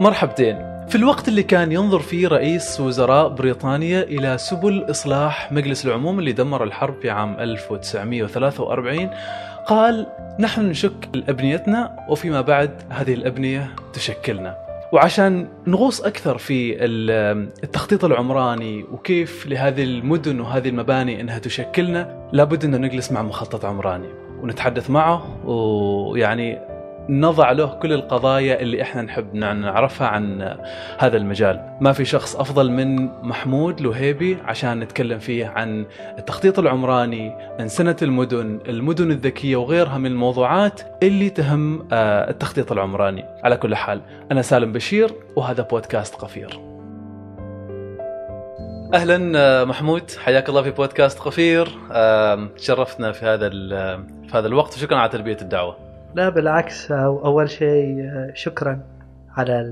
مرحبتين. في الوقت اللي كان ينظر فيه رئيس وزراء بريطانيا إلى سبل إصلاح مجلس العموم اللي دمر الحرب في عام 1943 قال نحن نشك أبنيتنا وفيما بعد هذه الأبنية تشكلنا. وعشان نغوص أكثر في التخطيط العمراني وكيف لهذه المدن وهذه المباني أنها تشكلنا لابد أن نجلس مع مخطط عمراني ونتحدث معه ويعني نضع له كل القضايا اللي إحنا نحب نعرفها عن هذا المجال. ما في شخص أفضل من محمود لهيبي عشان نتكلم فيه عن التخطيط العمراني انسنه المدن المدن الذكية وغيرها من الموضوعات اللي تهم آه، التخطيط العمراني. على كل حال أنا سالم بشير وهذا بودكاست قفير. أهلا آه، محمود. حياك الله في بودكاست قفير. تشرفتنا في هذا في هذا الوقت وشكرا على تلبية الدعوة. لا بالعكس أول شيء شكرا على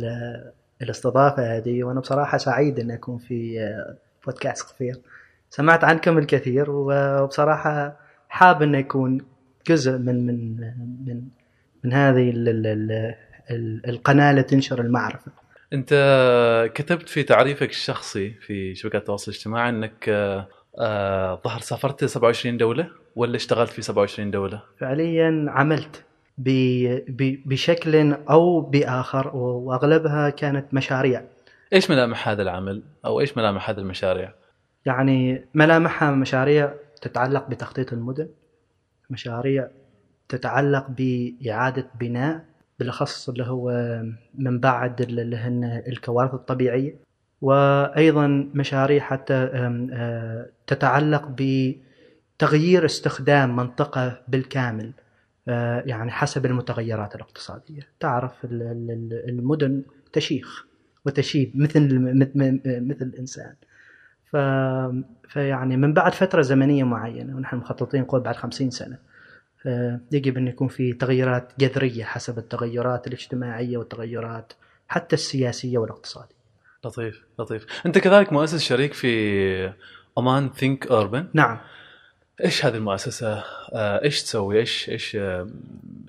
الاستضافة هذه. وأنا بصراحة سعيد أن أكون في بودكاست قفير سمعت عنكم الكثير وبصراحة حاب أن يكون جزء من من من من هذه القناة اللي تنشر المعرفة. أنت كتبت في تعريفك الشخصي في شبكات التواصل الاجتماعي أنك آه، ظهر سافرت 27 دولة ولا اشتغلت في 27 دولة؟ فعليا عملت بشكل أو بآخر وأغلبها كانت مشاريع. إيش ملامح هذا العمل؟ أو إيش ملامح هذه المشاريع؟ يعني ملامحها مشاريع تتعلق بتخطيط المدن مشاريع تتعلق بإعادة بناء بالأخص اللي هو من بعد اللي هن الكوارث الطبيعية. وأيضا مشاريع حتى آه، تتعلق بتغيير استخدام منطقة بالكامل. يعني حسب المتغيرات الاقتصادية. تعرف المدن تشيخ وتشيب مثل مثل الإنسان. ف... فيعني من بعد فترة زمنية معينة ونحن مخططين نقول بعد خمسين سنة يجب أن يكون في تغيرات جذرية حسب التغيرات الاجتماعية والتغيرات حتى السياسية والاقتصادية. لطيف لطيف. أنت كذلك مؤسس شريك في أمان ثينك أوربن نعم. إيش هذه المؤسسة؟ آه، إيش تسوي؟ إيش إيش آه،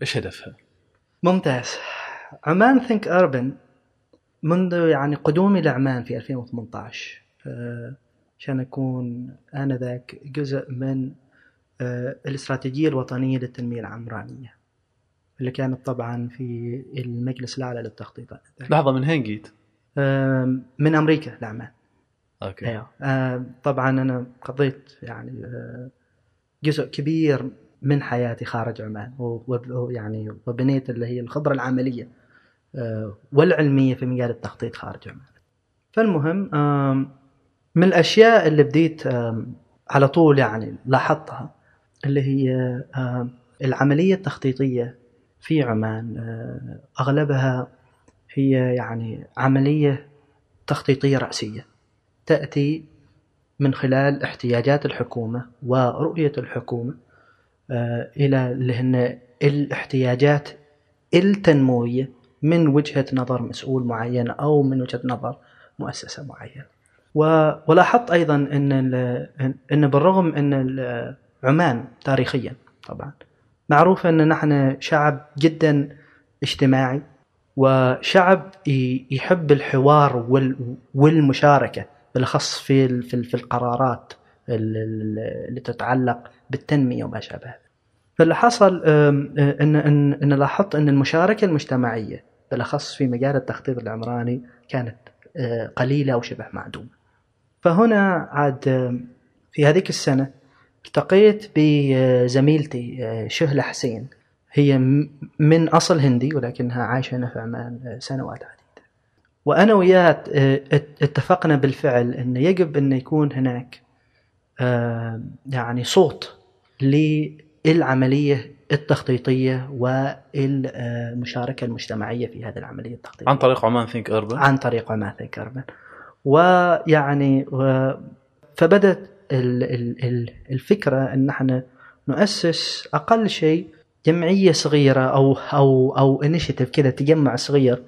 إيش هدفها؟ ممتاز. عمان ثينك اربن منذ يعني قدومي لعمان في 2018 آه، عشان أكون آنذاك جزء من الاستراتيجية الوطنية للتنمية العمرانية اللي كانت طبعا في المجلس الأعلى للتخطيط لحظة من وين جيت؟ من أمريكا لعمان أوكي أيوه طبعا أنا قضيت يعني جزء كبير من حياتي خارج عمان ويعني وبنيت اللي هي الخبرة العملية آه، والعلمية في مجال التخطيط خارج عمان. فالمهم من الأشياء اللي بديت على طول يعني لاحظتها اللي هي العملية التخطيطية في عمان آه، أغلبها هي يعني عملية تخطيطية رأسية تأتي من خلال احتياجات الحكومة ورؤية الحكومة آه، إلى اللي هن الاحتياجات التنموية من وجهة نظر مسؤول معين أو من وجهة نظر مؤسسة معينة. ولاحظت أيضا أن أن بالرغم أن عمان تاريخيا طبعا معروف أن نحن شعب جدا اجتماعي وشعب يحب الحوار والمشاركة بالأخص في في القرارات اللي تتعلق بالتنمية وما شابه فاللي حصل ان ان أن لاحظت أن المشاركة المجتمعية بالأخص في مجال التخطيط العمراني كانت قليلة أو شبه معدومة. فهنا عاد في هذيك السنة التقيت بزميلتي شهلة حسين هي من أصل هندي ولكنها عايشة هنا في عمان سنوات عديده. وأنا وياه اتفقنا بالفعل انه يجب إن يكون هناك يعني صوت للعملية التخطيطية والمشاركة المجتمعية في هذه العملية التخطيطية. عن طريق عمان Think Urban؟ عن طريق عمان Think Urban. ويعني فبدت الفكرة إن إحنا نؤسس أقل شيء جمعية صغيرة أو أو أو initiative كذا تجمع صغير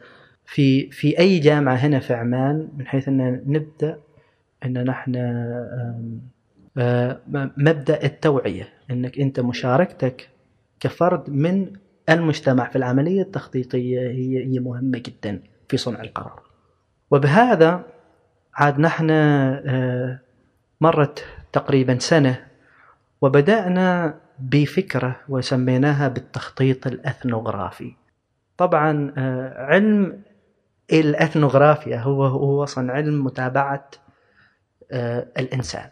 في في أي جامعة هنا في عمان من حيث أن نبدأ أن نحن مبدأ التوعية أنك أنت مشاركتك كفرد من المجتمع في العملية التخطيطية هي هي مهمة جدا في صنع القرار. وبهذا عاد نحن آه، مرت تقريبا سنة وبدأنا بفكرة وسميناها بالتخطيط الأثنوغرافي. طبعا آه، علم الأثنوغرافيا هو هو أصلا علم متابعة آه، الإنسان.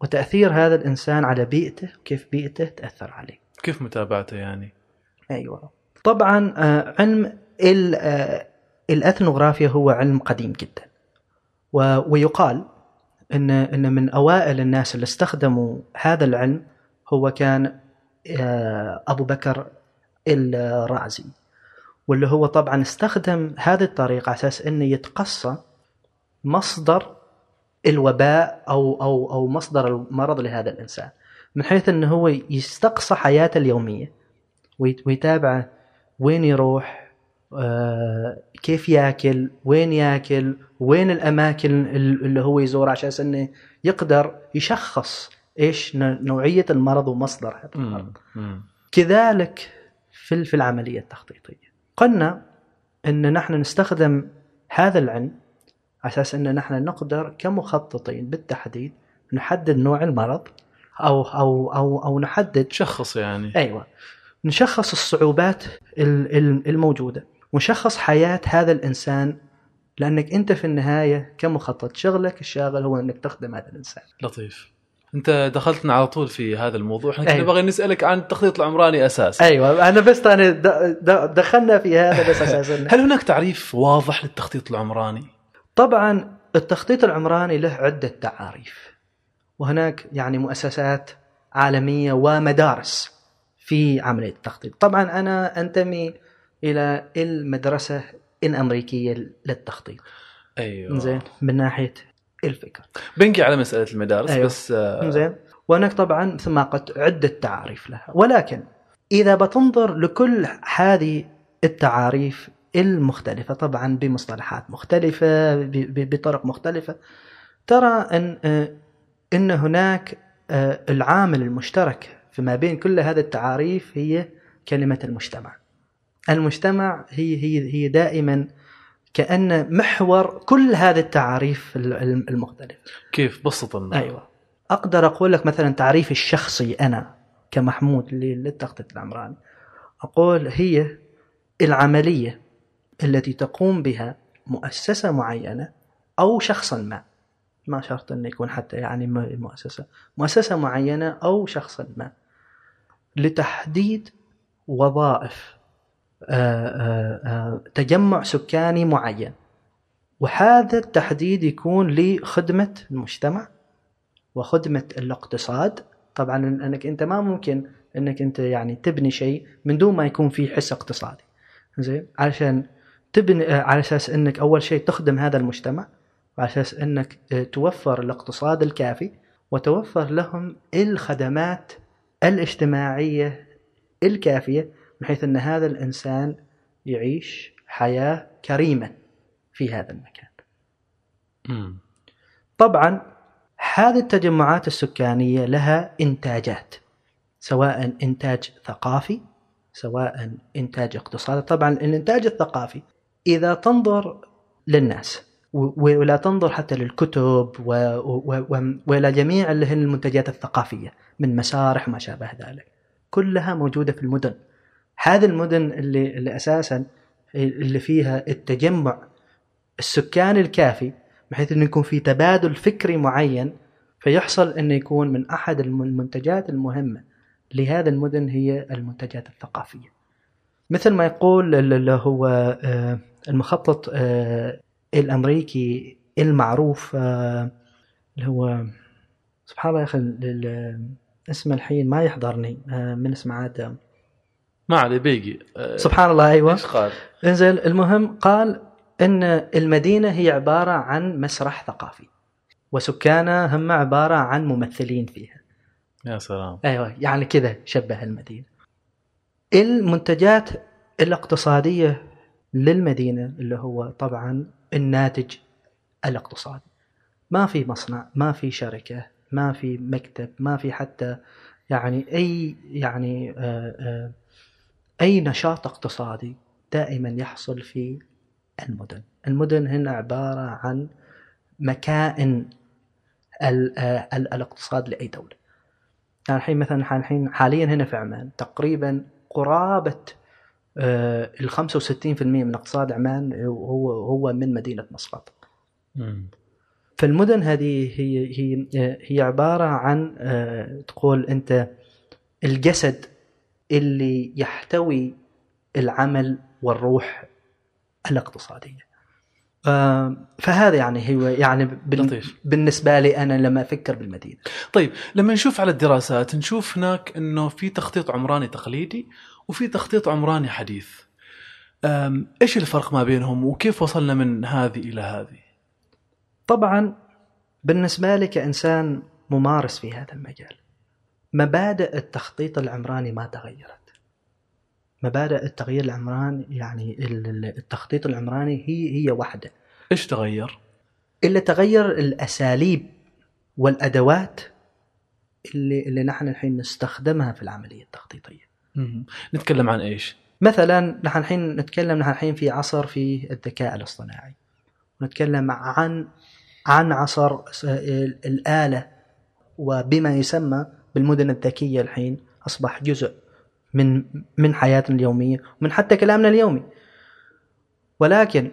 وتأثير هذا الإنسان على بيئته وكيف بيئته تأثر عليه. كيف متابعته يعني؟ أيوة. طبعا آه، علم الأثنوغرافيا هو علم قديم جدا. ويقال ان إن من أوائل الناس اللي استخدموا هذا العلم هو كان أبو بكر الرازي. واللي هو طبعا استخدم هذه الطريقة على أساس أنه يتقصى مصدر الوباء أو أو أو مصدر المرض لهذا الإنسان من حيث أنه هو يستقصى حياته اليومية ويتابع وين يروح آه، كيف يأكل وين يأكل وين الأماكن اللي هو يزورها عشان أنه يقدر يشخص إيش نوعية المرض ومصدر هذا المرض. كذلك في في العملية التخطيطية. قلنا أن نحن نستخدم هذا العلم على أساس أن نحن نقدر كمخططين بالتحديد نحدد نوع المرض أو أو أو أو نحدد شخص يعني. أيوه. نشخص الصعوبات الموجودة. ونشخص حياة هذا الإنسان لأنك أنت في النهاية كمخطط شغلك الشاغل هو أنك تخدم هذا الإنسان. لطيف. انت دخلتنا على طول في هذا الموضوع. إحنا أيوة. نبغى نسألك عن التخطيط العمراني أساسا. أيوه أنا بس أنا دخلنا في هذا بس أساسا. هل هناك تعريف واضح للتخطيط العمراني؟ طبعا التخطيط العمراني له عدة تعاريف. وهناك يعني مؤسسات عالمية ومدارس في عملية التخطيط. طبعا أنا أنتمي إلى المدرسة الأمريكية للتخطيط. أيوه. زين من ناحية الفكر بنجي على مسألة المدارس أيوة. بس آه زين وهناك طبعا مثل ما قلت عده تعاريف لها. ولكن إذا بتنظر لكل هذه التعاريف المختلفة طبعا بمصطلحات مختلفة بطرق مختلفة ترى أن آه، إن هناك آه، العامل المشترك فيما بين كل هذه التعاريف هي كلمة المجتمع. المجتمع هي هي هي دائما كأن محور كل هذه التعاريف المختلفة. كيف؟ بسط لنا أيوة. أقدر أقول لك مثلا تعريفي الشخصي أنا كمحمود للتخطيط العمراني. أقول هي العملية التي تقوم بها مؤسسة معينة أو شخصا ما. ما شرط أن يكون حتى يعني مؤسسة. مؤسسة معينة أو شخصا ما. لتحديد وظائف تجمع سكاني معين. وهذا التحديد يكون لخدمة المجتمع وخدمة الاقتصاد. طبعا إنك أنت ما ممكن إنك أنت يعني تبني شيء من دون ما يكون في حس اقتصادي. زين؟ علشان تبني على أساس إنك أول شيء تخدم هذا المجتمع وعلى أساس إنك توفر الاقتصاد الكافي وتوفر لهم الخدمات الاجتماعية الكافية بحيث أن هذا الإنسان يعيش حياة كريمة في هذا المكان. طبعا هذه التجمعات السكانية لها إنتاجات سواء إنتاج ثقافي سواء إنتاج اقتصادي. طبعا الإنتاج الثقافي إذا تنظر للناس ولا تنظر حتى للكتب وإلى جميع اللي هي المنتجات الثقافية من مسارح وما شابه ذلك. كلها موجودة في المدن. هذه المدن اللي, اللي أساسا اللي فيها التجمع السكاني الكافي بحيث انه يكون في تبادل فكري معين فيحصل انه يكون من أحد المنتجات المهمة لهذه المدن هي المنتجات الثقافية. مثل ما يقول اللي هو آه، المخطط آه، الأمريكي المعروف آه، اللي هو سبحان الله يا أخي اسمه الحين ما يحضرني من اسمه عاد ما عليه بيجي. سبحان الله أيوه. إيش قال؟ انزل المهم قال إن المدينة هي عبارة عن مسرح ثقافي وسكانها هم عبارة عن ممثلين فيها. يا سلام. أيوه يعني كذا شبه المدينة. المنتجات الاقتصادية للمدينة اللي هو طبعا الناتج الاقتصادي. ما في مصنع ما في شركة ما في مكتب ما في حتى يعني أي يعني آآ آه، آآ آه، أي نشاط اقتصادي دائما يحصل في المدن. المدن هنا عبارة عن مكائن ال- آه، ال- الاقتصاد لأي دولة. يعني الحين مثلا الحين حاليا هنا في عمان تقريبا قرابة آه، ال 65% من اقتصاد عمان هو هو من مدينة مسقط فالمدن هذه هي هي هي عبارة عن آه، تقول أنت الجسد اللي يحتوي العمل والروح الاقتصادية. آه، فهذا يعني هو يعني بال- لطيف. بالنسبة لي أنا لما أفكر بالمدينة. طيب لما نشوف على الدراسات نشوف هناك إنه في تخطيط عمراني تقليدي وفي تخطيط عمراني حديث. إيش الفرق ما بينهم وكيف وصلنا من هذه إلى هذه؟ طبعا بالنسبة لي كإنسان ممارس في هذا المجال مبادئ التخطيط العمراني ما تغيرت. مبادئ التغيير العمراني يعني ال- ال- التخطيط العمراني هي هي واحدة. إيش تغير؟ اللي تغير الأساليب والأدوات اللي اللي نحن الحين نستخدمها في العملية التخطيطية. مم. نتكلم عن إيش؟ مثلا نحن الحين نتكلم نحن الحين في عصر في الذكاء الاصطناعي. نتكلم عن عن عصر س- ال- الآلة وبما يسمى بالمدن الذكية الحين أصبح جزء من من حياتنا اليومية ومن حتى كلامنا اليومي. ولكن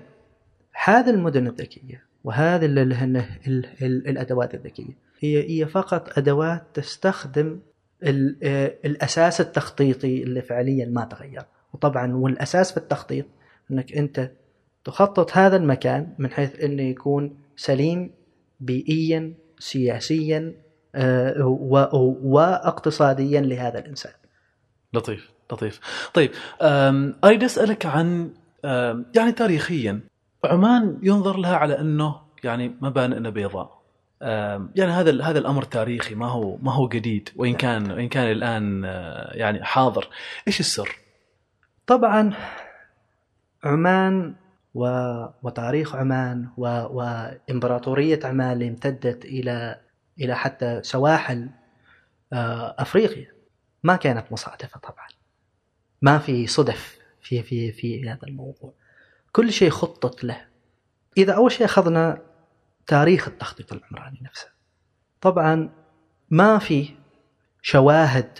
هذه المدن الذكية وهذه ال- ال- ال- ال- الأدوات الذكية هي هي فقط أدوات تستخدم آه، الأساس التخطيطي اللي فعليا ما تغير وطبعا والأساس في التخطيط إنك أنت تخطط هذا المكان من حيث إنه يكون سليم بيئيا سياسيا واقتصاديا لهذا الإنسان لطيف لطيف. طيب أريد أسألك عن يعني تاريخيا عمان ينظر لها على أنه يعني مبانئنا بيضاء. يعني هذا هذا الأمر تاريخي ما هو ما هو جديد وإن كان وإن كان الآن آه، يعني حاضر. إيش السر؟ طبعا عمان و... وتاريخ عمان و... وإمبراطورية عمان اللي امتدت إلى إلى حتى سواحل آه، أفريقيا. ما كانت مصادفة طبعا. ما في صدف في في في هذا الموضوع. كل شيء خطط له. إذا أول شيء أخذنا تاريخ التخطيط العمراني نفسه. طبعا ما في شواهد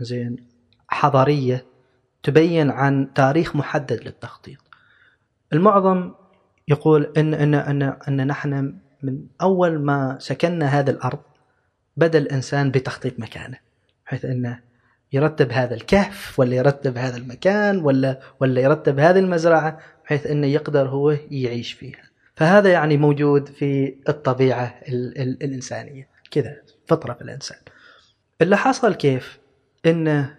زين حضارية تبين عن تاريخ محدد للتخطيط. المعظم يقول إن إن إن إن نحن من أول ما سكننا هذه الأرض بدأ الإنسان بتخطيط مكانه بحيث إنه يرتب هذا الكهف ولا يرتب هذا المكان ولا ولا يرتب هذه المزرعة بحيث إنه يقدر هو يعيش فيها. فهذا يعني موجود في الطبيعة ال ال الإنسانية كذا فطرة في الإنسان. اللي حصل كيف؟ انه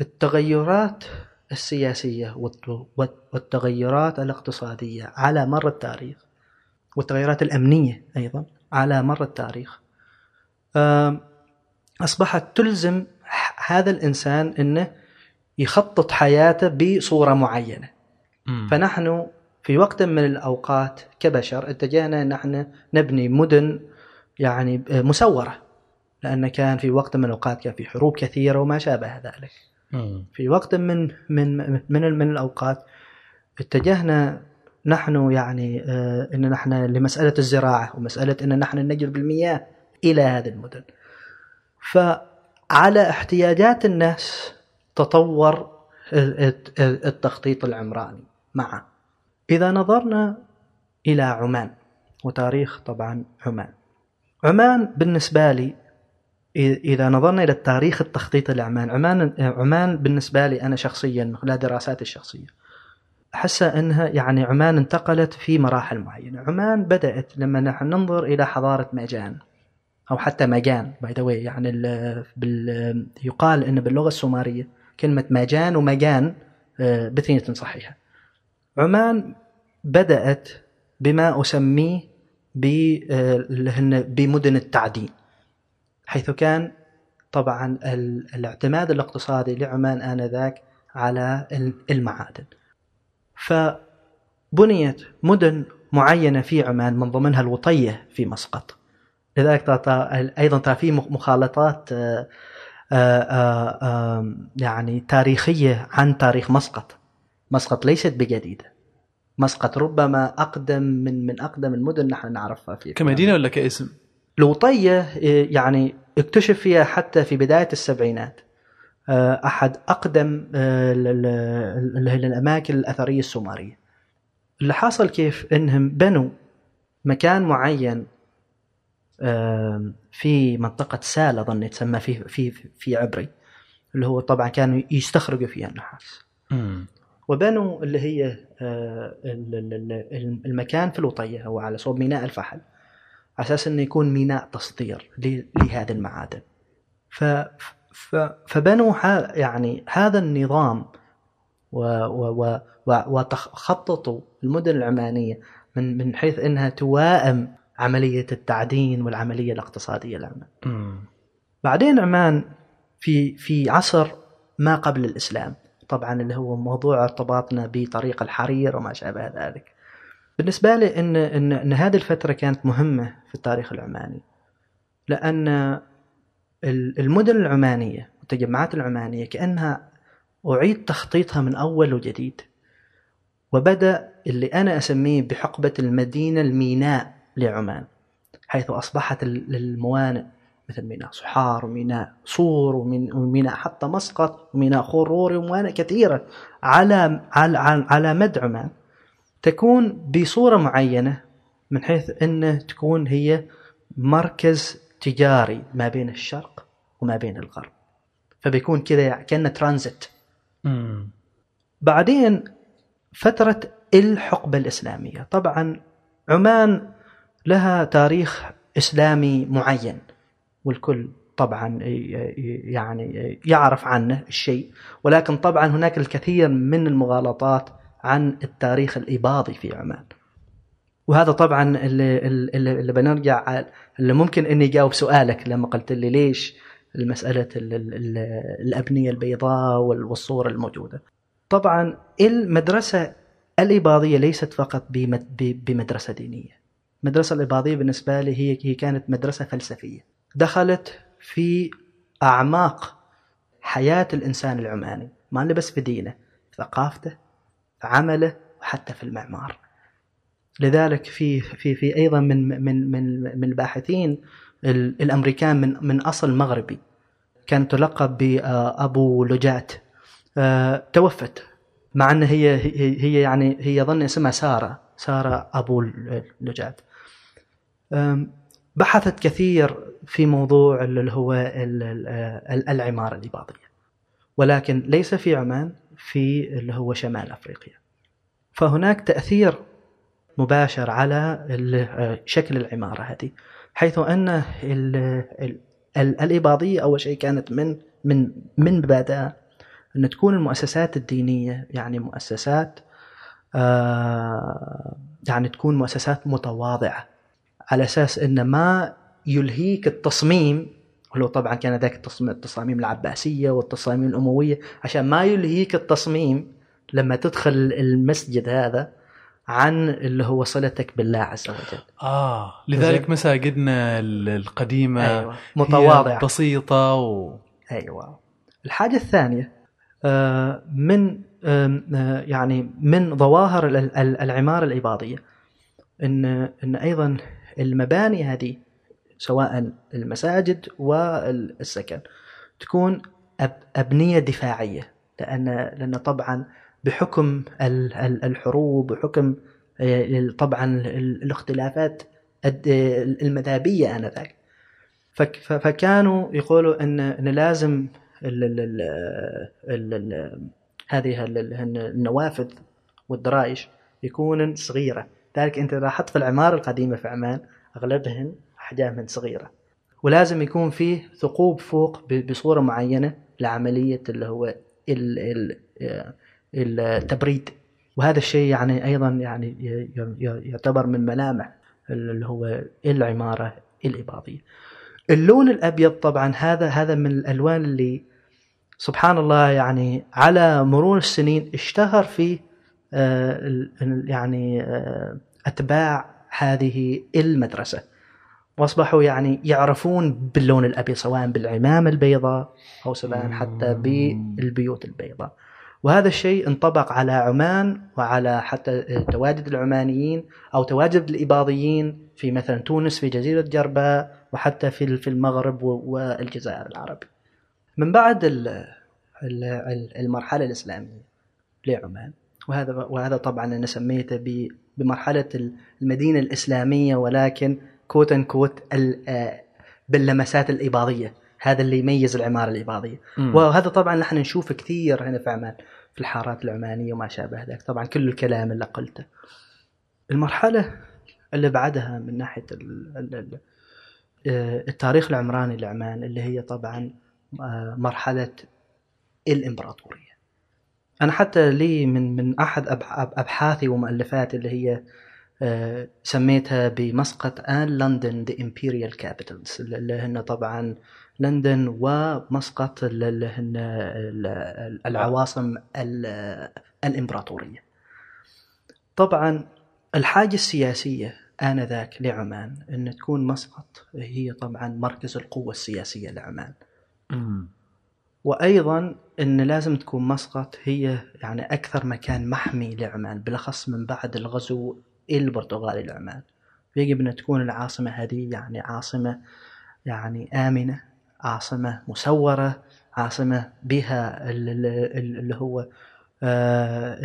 التغيرات السياسية والت- والت- والتغيرات الاقتصادية على مر التاريخ والتغيرات الأمنية أيضا على مر التاريخ أصبحت تلزم هذا الإنسان أنه يخطط حياته بصورة معينة. فنحن في وقت من الأوقات كبشر اتجهنا أن نحن نبني مدن يعني مسورة لأن كان في وقت من الأوقات كان في حروب كثيرة وما شابه ذلك. في وقت من من من من الأوقات اتجهنا نحن يعني آه، إن نحن لمسألة الزراعة ومسألة إن نحن نجلب المياه إلى هذه المدن. فعلى احتياجات الناس تطور الت- التخطيط العمراني معا. إذا نظرنا إلى عمان وتاريخ طبعا عمان. عمان بالنسبة لي إذا نظرنا إلى التاريخ التخطيط لعمان عمان عمان بالنسبة لي أنا شخصيا خلال دراساتي الشخصية أحس أنها يعني عمان انتقلت في مراحل معينة. عمان بدأت لما نحن ننظر إلى حضارة ماجان أو حتى ماجان باي ذا يعني ال- بال يقال أن باللغة السومرية كلمة ماجان ومجان آه، باثنين صحيحة. عمان بدأت بما أسميه ب- آه، بمدن التعدين حيث كان طبعا ال- الاعتماد الاقتصادي لعمان آنذاك على ال- المعادن. فبنيت مدن معينة في عمان من ضمنها الوطية في مسقط. لذلك أيضا ترى في مخ- مخالطات آه، آه، آه، يعني تاريخية عن تاريخ مسقط. مسقط ليست بجديدة. مسقط ربما أقدم من من أقدم المدن نحن نعرفها في كمدينة ولا كاسم؟ إيه، يعني اكتشف فيها حتى في بداية السبعينات. أحد أقدم آه، اللي هي الاماكن الأثرية السومريه. اللي حصل كيف إنهم بنوا مكان معين في منطقة سال اظن يتسمى في في في عبري اللي هو طبعا كانوا يستخرجوا فيها النحاس. وبنوا اللي هي آه، ال- ال- ال- المكان في الوطية هو على صوب ميناء الفحل على أساس إنه يكون ميناء تصدير لهذه المعادن. فبنوا يعني هذا النظام وخططوا المدن العمانية من من حيث إنها توائم عملية التعدين والعملية الاقتصادية. مم. بعدين عمان في في عصر ما قبل الإسلام طبعا اللي هو موضوع ارتباطنا بطريق الحرير وما شابه ذلك بالنسبة لي ان ان, إن هذه الفترة كانت مهمة في التاريخ العماني لأن المدن العمانية والتجمعات العمانية كأنها أعيد تخطيطها من أول وجديد. وبدأ اللي أنا أسميه بحقبة المدينة الميناء لعمان حيث أصبحت ال- الموانئ مثل ميناء صحار وميناء صور ومين- وميناء حتى مسقط وميناء خروري وموانئ كثيرة على على على, مد عمان. تكون بصورة معينة من حيث أن تكون هي مركز تجاري ما بين الشرق وما بين الغرب. فبيكون كذا يعني كأنه ترانزيت. بعدين فترة الحقبة الإسلامية. طبعا عمان لها تاريخ إسلامي معين والكل طبعا يعني يعرف عنه الشيء. ولكن طبعا هناك الكثير من المغالطات عن التاريخ الإباضي في عمان. وهذا طبعا اللي, اللي, بنرجع اللي ممكن إني أجاوب سؤالك. لما قلت لي ليش المسألة ال- ال- ال- الأبنية البيضاء وال- والصور الموجودة؟ طبعا المدرسة الإباضية ليست فقط بمدرسة دينية. المدرسة الإباضية بالنسبة لي هي هي كانت مدرسة فلسفية. دخلت في أعماق حياة الإنسان العماني ما بس في دينه ثقافته في عمله وحتى في المعمار. لذلك في في في أيضا من من من من الباحثين ال- الأمريكان من من أصل مغربي كان تلقب بأبو لوجات آه، توفت مع أن هي هي يعني هي ظن اسمها سارة سارة أبو لوجات آم، بحثت كثير في موضوع اللي هو ال- ال- العمارة الاباضيه ولكن ليس في عمان في اللي هو شمال أفريقيا. فهناك تأثير مباشر على شكل العمارة هذه حيث أن ال- ال- ال- الإباضية أول شيء كانت من من من مبادئها أن تكون المؤسسات الدينية يعني مؤسسات آه يعني تكون مؤسسات متواضعة على أساس أن ما يلهيك التصميم ولو طبعا كان ذاك التصاميم العباسية والتصاميم الأموية عشان ما يلهيك التصميم لما تدخل المسجد هذا عن اللي هو صلتك بالله عز وجل. آه لذلك. مساجدنا ال- القديمة هي متواضعة. بسيطة و أيوه. الحاجة الثانية آه، من آم، آه، يعني من ظواهر ال- ال- العمارة الاباضيه إن إن أيضا المباني هذه سواء المساجد والسكن تكون أب أبنية دفاعية لأن لأن طبعا بحكم ال- ال- الحروب وحكم آه، طبعا ال- الاختلافات فك- ف- فكانوا يقولوا ان لازم هذه ال- ال- النوافذ والدرائش يكونن صغيرة. ذلك أنت لاحظت في العمارة القديمة في عمان أغلبهن أحجامهن صغيرة. ولازم يكون فيه ثقوب فوق بصورة معينة لعملية اللي هو ال- التبريد. وهذا الشيء يعني أيضا يعني يعتبر من ملامح اللي هو العمارة الإباضية. اللون الأبيض طبعا هذا هذا من الألوان اللي سبحان الله يعني على مرور السنين اشتهر فيه آه، يعني آه، أتباع هذه المدرسة. وأصبحوا يعني يعرفون باللون الأبيض سواء بالعمامة البيضاء أو سواء حتى بالبيوت البيضاء. وهذا الشيء انطبق على عمان وعلى حتى تواجد العمانيين أو تواجد الإباضيين في مثلا تونس في جزيرة جرباء وحتى في في المغرب والجزائر العربي. من بعد المرحلة الإسلامية لعمان وهذا وهذا طبعا أنا سميته بمرحلة المدينة الإسلامية ولكن كوت ان كوت باللمسات الإباضية هذا اللي يميز العمارة الإباضية. م. وهذا طبعا نحن نشوف كثير هنا في عمان في الحارات العمانية وما شابه ذلك. طبعا كل الكلام اللي قلته. المرحلة اللي بعدها من ناحية آه، التاريخ العمراني لعمان اللي هي طبعا آه، مرحلة الإمبراطورية. أنا حتى لي من من أحد أبحاثي ومؤلفاتي اللي هي آه، سميتها بمسقط and لندن the imperial capitals اللي هن طبعا لندن ومسقط العواصم الإمبراطورية. طبعا الحاجة السياسية آنذاك لعمان أن تكون مسقط هي طبعا مركز القوة السياسية لعمان. وأيضا أن لازم تكون مسقط هي يعني أكثر مكان محمي لعمان بالأخص من بعد الغزو البرتغالي لعمان. يجب أن تكون العاصمة هذه يعني عاصمة يعني آمنة عاصمة مسورة عاصمة بها اللي هو آه،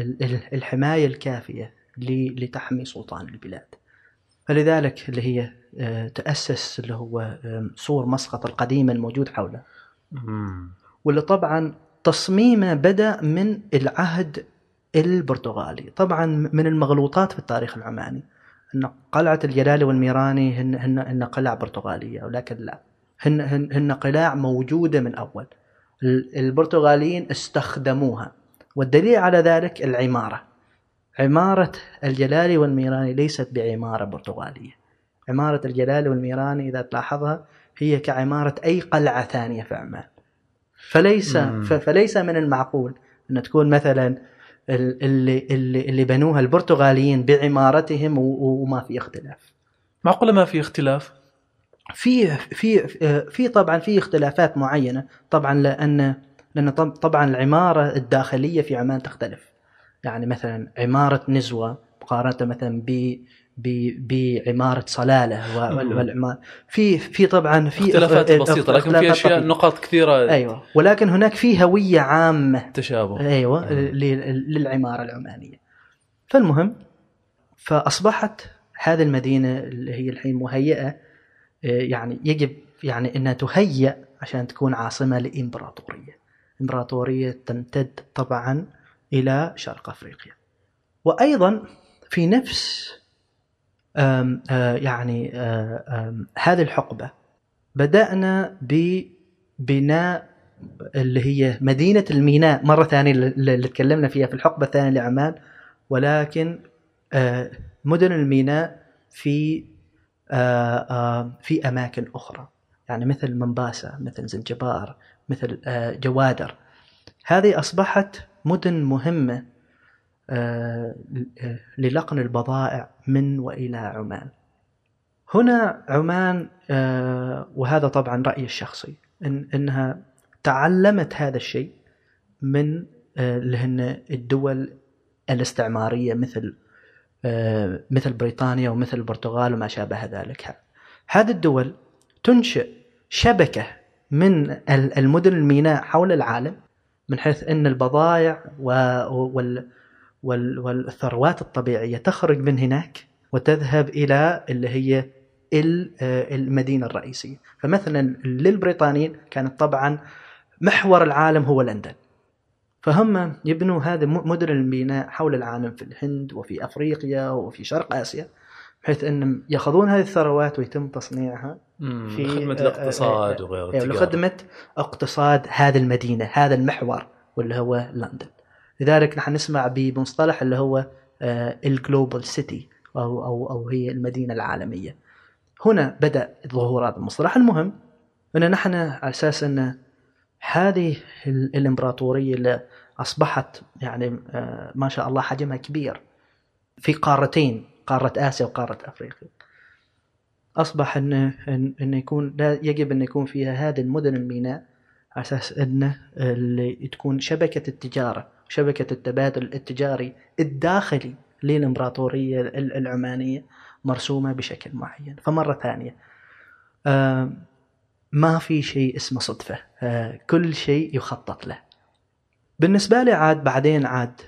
الحماية الكافية لتحمي سلطان البلاد. فلذلك اللي هي آه، تأسس اللي هو سور مسقط القديم الموجود حوله. واللي طبعا تصميمه بدأ من العهد البرتغالي. طبعا من المغلوطات في التاريخ العماني. أن قلعة الجلالي والميراني هن, هن, هن قلع برتغالية ولكن لا. هن, هن, هن قلاع موجودة من أول. البرتغاليين استخدموها. والدليل على ذلك العمارة. عمارة الجلالي والميراني ليست بعمارة برتغالية. عمارة الجلالي والميراني إذا تلاحظها هي كعمارة أي قلعة ثانية في عمان. فليس فليس من المعقول أن تكون مثلا اللي اللي اللي بنوها البرتغاليين بعمارتهم وما في اختلاف. معقولة ما في اختلاف؟ في في في طبعا في اختلافات معينة. طبعا لأن لأن طبعا العمارة الداخلية في عمان تختلف. يعني مثلا عمارة نزوة مقارنة مثلا ب بعمارة صلالة والعمارة في في طبعا في اختلافات بسيطة لكن في أشياء نقاط كثيرة أيوه. ولكن هناك في هوية عامة. تشابه. أيوه للعمارة العمانية. فالمهم فأصبحت هذه المدينة اللي هي الحين مهيئة آه، يعني يجب يعني إنها تهيأ عشان تكون عاصمة لإمبراطورية. إمبراطورية تمتد طبعا إلى شرق أفريقيا. وأيضا في نفس آم آه يعني آم هذه الحقبة بدأنا ببناء اللي هي مدينة الميناء. مرة ثانية اللي تكلمنا فيها في الحقبة الثانية لعمان. ولكن آه مدن الميناء في آه آه في أماكن أخرى يعني مثل منباسة مثل زنجبار مثل آه جوادر هذه أصبحت مدن مهمة آه، للقن البضائع من وإلى عمان. هنا عمان آه، وهذا طبعا رأيي الشخصي إن إنها تعلمت هذا الشيء من آه، اللي هن الدول الاستعمارية مثل مثل بريطانيا ومثل البرتغال وما شابه ذلك. هذه الدول تنشئ شبكة من المدن الميناء حول العالم من حيث إن البضائع وال والثروات الطبيعية تخرج من هناك وتذهب إلى اللي هي المدينة الرئيسية، فمثلا للبريطانيين كانت طبعا محور العالم هو لندن. فهم يبنوا هذه مدن الميناء حول العالم في الهند وفي أفريقيا وفي شرق آسيا بحيث أنهم يأخذون هذه الثروات ويتم تصنيعها في خدمة الاقتصاد وغيره يعني لخدمة اقتصاد هذه المدينة هذا المحور واللي هو لندن. لذلك نحن نسمع بمصطلح اللي هو الجلوبال سيتي أو, أو, أو هي المدينة العالمية. هنا بدأ ظهور هذا المصطلح. المهم أن نحن على أساس أن هذه الإمبراطورية اللي أصبحت يعني ما شاء الله حجمها كبير في قارتين قارة آسيا وقارة أفريقيا. أصبح أنه أنه يكون يجب أن يكون فيها هذه المدن الميناء أساس أنه اللي تكون شبكة التجارة شبكة التبادل التجاري الداخلي للإمبراطورية العمانية مرسومة بشكل معين. فمرة ثانية آه، ما في شيء اسمه صدفة. آه، كل شيء يخطط له. بالنسبة لي عاد بعدين عاد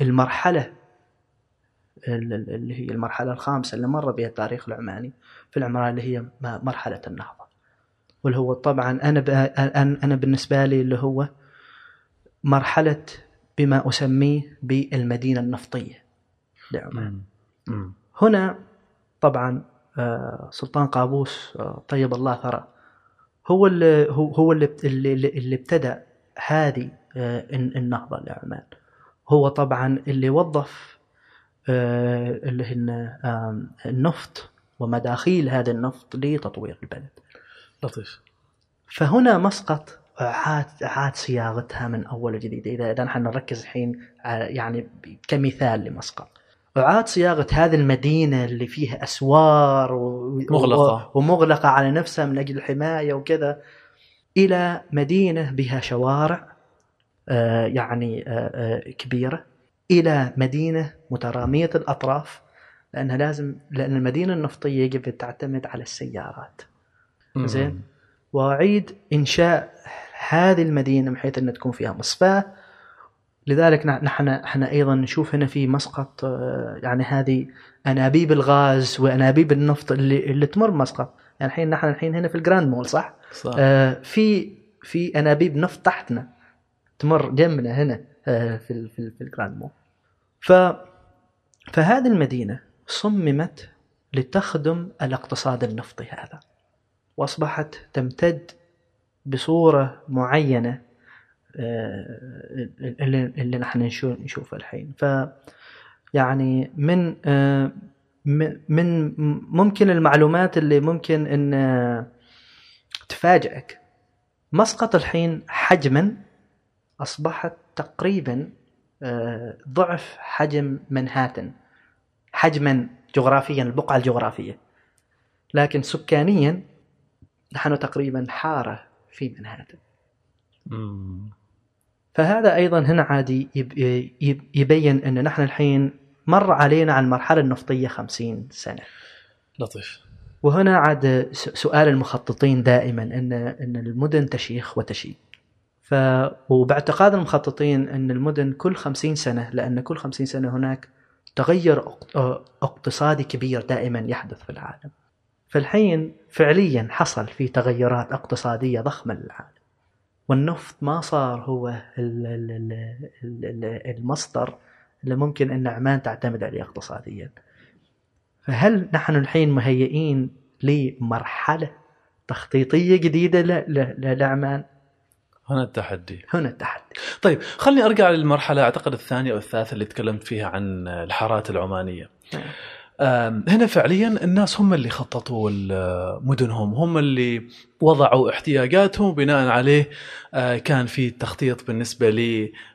المرحلة اللي هي المرحلة الخامسة اللي مر بها التاريخ العماني في العمران اللي هي مرحلة النهضة. واللي هو طبعا أنا أنا بالنسبة لي اللي هو مرحلة بما أسميه بالمدينة النفطية. لعمان هنا طبعا آه، سلطان قابوس آه، طيب الله ثرى هو اللي هو اللي اللي, اللي ابتدأ هذه آه، النهضة لعمان. هو طبعا اللي وظف اللي هن النفط ومداخيل هذا النفط لتطوير البلد. لطيف. فهنا مسقط عاد عاد صياغتها من أول وجديد. اذا إذا نحن نركز الحين يعني كمثال لمسقط. اعاد صياغة هذه المدينة اللي فيها أسوار و... مغلقة. ومغلقة على نفسها من أجل الحماية وكذا إلى مدينة بها شوارع آه يعني آه آه كبيرة إلى مدينة مترامية الأطراف لأنها لازم لأن المدينة النفطية يجب تعتمد على السيارات. زين؟ وأعيد إنشاء هذه المدينة بحيث أن تكون فيها مصفاة لذلك نحن إحنا أيضا نشوف هنا في مسقط آه، يعني هذه أنابيب الغاز وأنابيب النفط اللي اللي تمر مسقط. يعني الحين نحن الحين هنا في ال Grand Mall صح؟ صح. آه في في أنابيب نفط تحتنا تمر جنبنا هنا آه في في, في ال Grand Mall. ف فهذه المدينة صممت لتخدم الاقتصاد النفطي هذا وأصبحت تمتد بصورة معينة اللي, اللي نحن نشوفه الحين. ف يعني من آه، من ممكن المعلومات اللي ممكن إن آه، تفاجئك مسقط الحين حجما أصبحت تقريبا ضعف حجم منهاتن. حجما جغرافيا البقعة الجغرافية. لكن سكانيا نحن تقريبا حارة في منهاتن. فهذا أيضا هنا عادي يبين أن نحن الحين مر علينا عن المرحلة النفطية خمسين سنة. لطيف. وهنا عاد سؤال المخططين دائما ان أن المدن تشيخ وتشيب ف وباعتقاد المخططين أن المدن كل خمسين سنة لأن كل خمسين سنة هناك تغير اقتصادي كبير دائما يحدث في العالم. فالحين فعليا حصل في تغيرات اقتصادية ضخمة للعالم. والنفط ما صار هو المصدر اللي ممكن إن عمان تعتمد عليه اقتصاديا. فهل نحن الحين مهيئين لمرحلة تخطيطية جديدة لعمان؟ هنا التحدي. هنا التحدي. طيب خليني أرجع للمرحلة أعتقد الثانية أو الثالثة اللي تكلمت فيها عن الحارات العمانية. نعم. هنا فعليا الناس هم اللي خططوا مدنهم هم اللي وضعوا احتياجاتهم بناء عليه آه، كان في تخطيط بالنسبة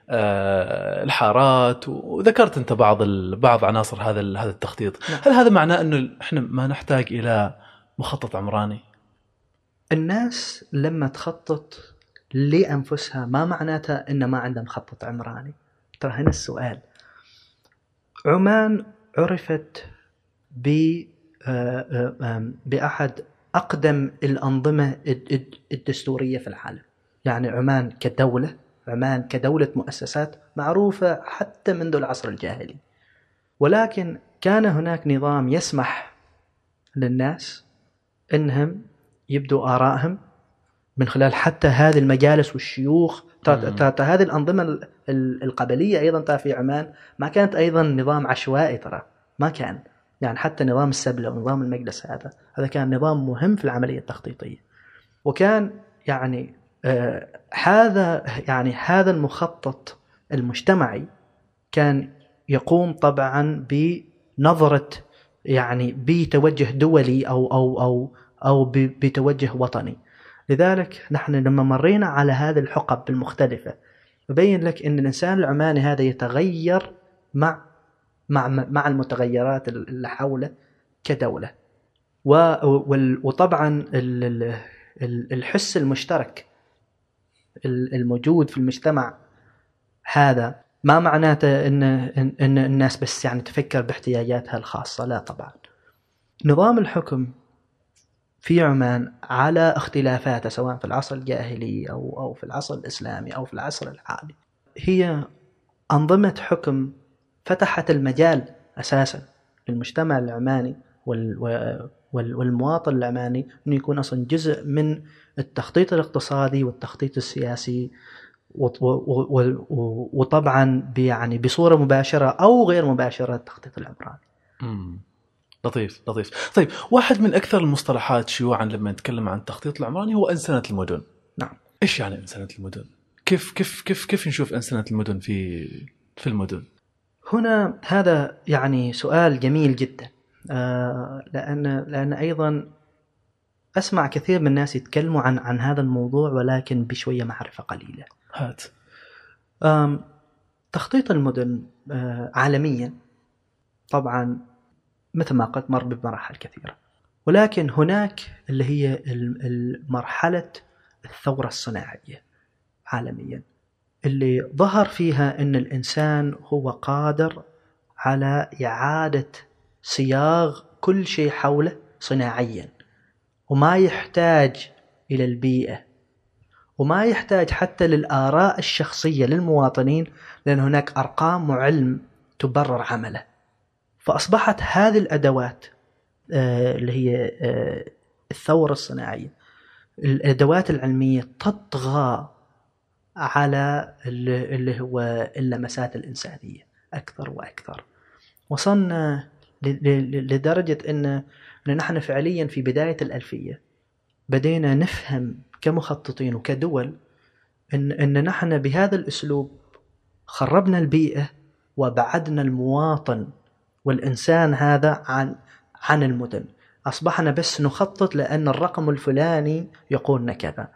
للحارات آه، وذكرت أنت بعض بعض عناصر هذا هذا التخطيط. نعم. هل هذا معناه إنه إحنا ما نحتاج إلى مخطط عمراني؟ الناس لما تخطط لأنفسها ما معناتها ان ما عندها مخطط عمراني؟ ترى هنا السؤال. عمان عرفت آه، آه، بأحد أقدم الأنظمة الدستورية في العالم. يعني عمان كدولة عمان كدولة مؤسسات معروفة حتى منذ العصر الجاهلي. ولكن كان هناك نظام يسمح للناس إنهم يبدوا آرائهم من خلال حتى هذه المجالس والشيوخ. هذه الأنظمة القبلية أيضا في عمان ما كانت أيضا نظام عشوائي ترى. ما كان. يعني حتى نظام السبلة ونظام المجلس هذا هذا كان نظام مهم في العملية التخطيطية. وكان يعني آه هذا يعني هذا المخطط المجتمعي كان يقوم طبعا بنظرة يعني بتوجه دولي أو أو أو أو بتوجه وطني. لذلك نحن لما مرينا على هذه الحقب المختلفة يبين لك أن الإنسان العماني هذا يتغير مع مع مع المتغيرات اللي حوله كدولة. وطبعا الحس المشترك الموجود في المجتمع هذا ما معناته ان إن الناس بس يعني تفكر باحتياجاتها الخاصة. لا طبعا. نظام الحكم في عمان على اختلافاته سواء في العصر الجاهلي أو أو في العصر الإسلامي أو في العصر الحالي هي أنظمة حكم فتحت المجال أساسا للمجتمع العماني وال وال والمواطن العماني إنه يكون أصلا جزء من التخطيط الاقتصادي والتخطيط السياسي وطبعا يعني بصورة مباشرة أو غير مباشرة التخطيط العمراني. لطيف لطيف. طيب واحد من أكثر المصطلحات شيوعا لما نتكلم عن التخطيط العمراني هو أنسنة المدن. نعم. إيش يعني أنسنة المدن؟ كيف كيف كيف كيف نشوف أنسنة المدن في في المدن؟ هنا هذا يعني سؤال جميل جدا آه لأن لأن أيضا أسمع كثير من الناس يتكلموا عن عن هذا الموضوع ولكن بشوية معرفة قليلة. هات. تخطيط المدن آه عالميا طبعا مثل ما قلت مر بمراحل كثيرة. ولكن هناك اللي هي مرحله الثورة الصناعية عالميا. اللي ظهر فيها إن الإنسان هو قادر على إعادة صياغ كل شيء حوله صناعيا وما يحتاج إلى البيئة وما يحتاج حتى للآراء الشخصية للمواطنين لأن هناك أرقام وعلم تبرر عمله. فأصبحت هذه الأدوات آه، اللي هي آه، الثورة الصناعية الأدوات العلمية تطغى على اللي هو اللمسات الإنسانية أكثر وأكثر. وصلنا لدرجة أن نحن فعليا في بداية الألفية بدينا نفهم كمخططين وكدول أن, أن نحن بهذا الأسلوب خربنا البيئة وبعدنا المواطن والإنسان هذا عن عن المدن. أصبحنا بس نخطط لأن الرقم الفلاني يقولنا كذا.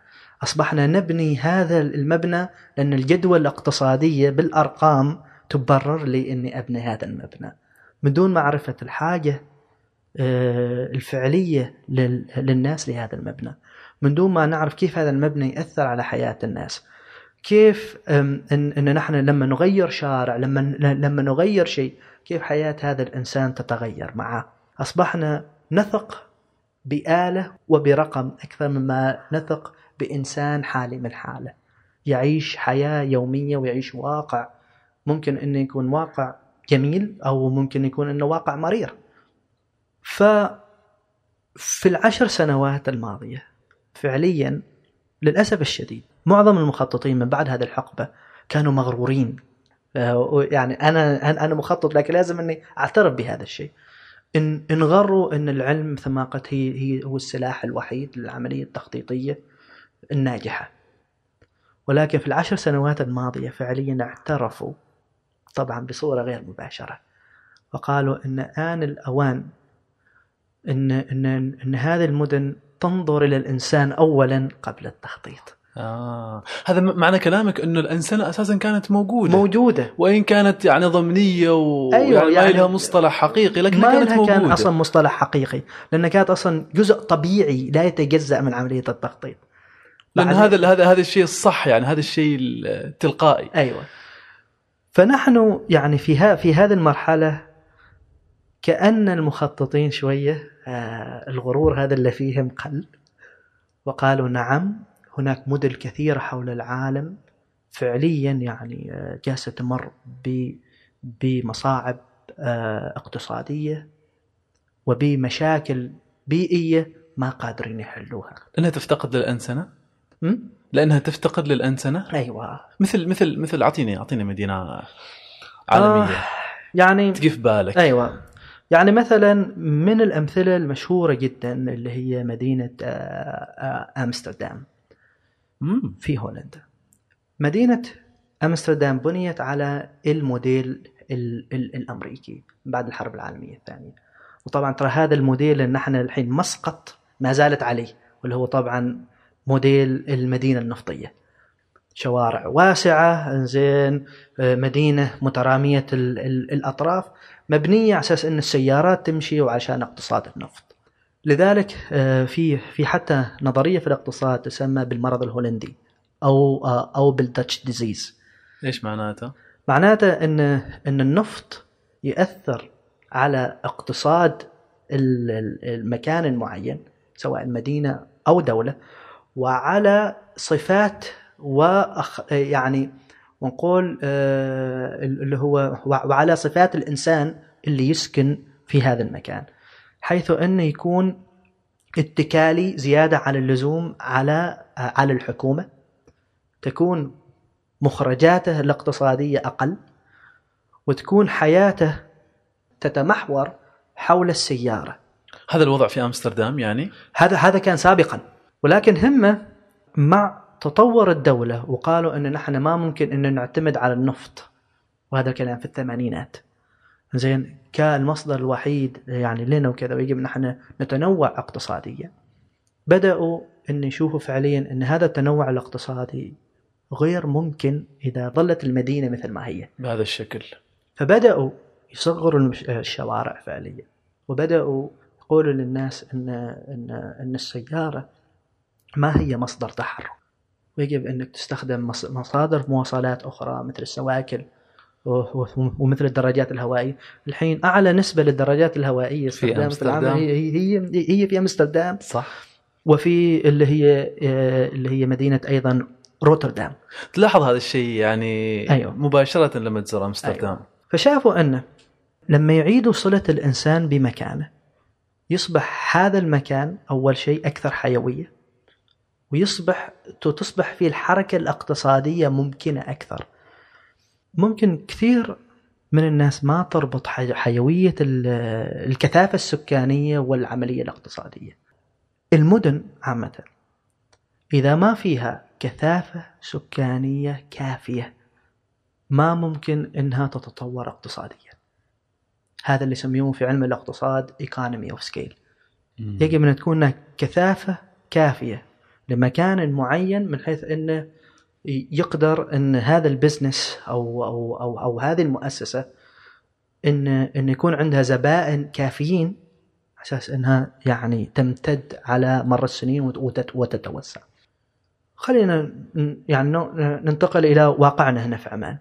أصبحنا نبني هذا المبنى لأن الجدوى الاقتصادية بالأرقام تبرر لي أني أبني هذا المبنى. من دون معرفة الحاجة آه، الفعلية للناس لهذا المبنى. من دون ما نعرف كيف هذا المبنى يأثر على حياة الناس. كيف ان, إن نحن لما نغير شارع لما لما نغير شيء كيف حياة هذا الإنسان تتغير معه؟ أصبحنا نثق بآلة وبرقم أكثر مما نثق بإنسان حالي من حاله. يعيش حياة يومية ويعيش واقع. ممكن أنه يكون واقع جميل أو ممكن يكون أنه واقع مرير. ف في العشر سنوات الماضية فعليا للأسف الشديد معظم المخططين من بعد هذه الحقبة كانوا مغرورين. آه، يعني أنا أنا مخطط لكن لازم أني أعترف بهذا الشيء. إن انغروا أن العلم مثل ما قلت هي هو السلاح الوحيد للعملية التخطيطية. الناجحة. ولكن في العشر سنوات الماضية فعليا اعترفوا طبعا بصورة غير مباشرة. وقالوا أن آن الأوان أن, أن, أن هذه المدن تنظر إلى الإنسان أولا قبل التخطيط. آه. هذا معنى كلامك إنه الانسنه أساسا كانت موجودة. موجودة. وإن كانت يعني ضمنية و أيوة يعني, يعني لها مصطلح حقيقي لكن ما كانت موجوده كان أصلا مصطلح حقيقي لانها كانت أصلا جزء طبيعي لا يتجزأ من عملية التخطيط. لأن هذا هذا هذا الشيء الصح يعني هذا الشيء التلقائي أيوه فنحن يعني في في هذه المرحلة كأن المخططين شوية آه الغرور هذا اللي فيهم قل وقالوا نعم هناك مدن كثيرة حول العالم فعليا يعني آه جالسة تمر بمصاعب آه اقتصادية وبمشاكل بيئية ما قادرين يحلوها. إنها تفتقد للأنسنة؟ لأنها تفتقد للأنسنة؟ أيوه. مثل مثل مثل أعطيني أعطيني مدينة عالمية. آه يعني تجي في بالك. أيوه. يعني مثلا من الأمثلة المشهورة جدا اللي هي مدينة آه، آمستردام. في هولندا. مدينة آمستردام بنيت على الموديل الأمريكي بعد الحرب العالمية الثانية. وطبعا ترى هذا الموديل اللي نحن الحين مسقط ما زالت عليه واللي هو طبعا موديل المدينة النفطية. شوارع واسعة زين آه، مدينة مترامية الأطراف مبنية على أساس إن السيارات تمشي وعشان اقتصاد النفط. لذلك آه، في في حتى نظرية في الاقتصاد تسمى بالمرض الهولندي أو آه، أو بال Dutch disease. إيش معناته؟ معناته إن إن النفط ياثر على اقتصاد ال- ال- المكان المعين سواء مدينة أو دولة وعلى صفات وأخ يعني ونقول آه، اللي هو وعلى صفات الإنسان اللي يسكن في هذا المكان حيث انه يكون اتكالي زيادة على اللزوم على على الحكومة تكون مخرجاته الاقتصادية أقل وتكون حياته تتمحور حول السيارة. هذا الوضع في أمستردام يعني؟ هذا هذا كان سابقا. ولكن هم مع تطور الدولة وقالوا إن نحن ما ممكن إن نعتمد على النفط. وهذا كلام في الثمانينات. زين كالمصدر الوحيد يعني لنا وكذا ويجب نحن نتنوع اقتصاديا. بدأوا إن يشوفوا فعليا إن هذا التنوع الاقتصادي غير ممكن إذا ظلت المدينة مثل ما هي. بهذا الشكل. فبدأوا يصغروا الشوارع فعليا. وبدأوا يقولوا للناس ان ان إن السيارة ما هي مصدر تحرك؟ ويجب أنك تستخدم مص- مصادر مواصلات أخرى مثل السواكل ومثل الدراجات الهوائية. الحين أعلى نسبة للدراجات الهوائية في أمستردام. هي هي هي في أمستردام. صح. وفي اللي هي اللي هي مدينة أيضا روتردام. تلاحظ هذا الشيء يعني أيوة. مباشرة لما تزور أمستردام. أيوة. فشافوا أنه لما يعيدوا صلة الإنسان بمكانه يصبح هذا المكان أول شيء أكثر حيوية. ويصبح تصبح فيه الحركة الاقتصادية ممكنة أكثر. ممكن كثير من الناس ما تربط حي- حيوية ال- الكثافة السكانية والعملية الاقتصادية. المدن عامة إذا ما فيها كثافة سكانية كافية ما ممكن إنها تتطور اقتصاديا. هذا اللي يسميوه في علم الاقتصاد economy of scale. يجب أن تكون هناك كثافة كافية لمكان معين من حيث إنه يقدر إن هذا البزنس أو أو أو, أو هذه المؤسسة إن إن يكون عندها زبائن كافيين على أساس إنها يعني تمتد على مر السنين وت- وتت- وتتوسع. خلينا يعني ننتقل إلى واقعنا هنا في عمان.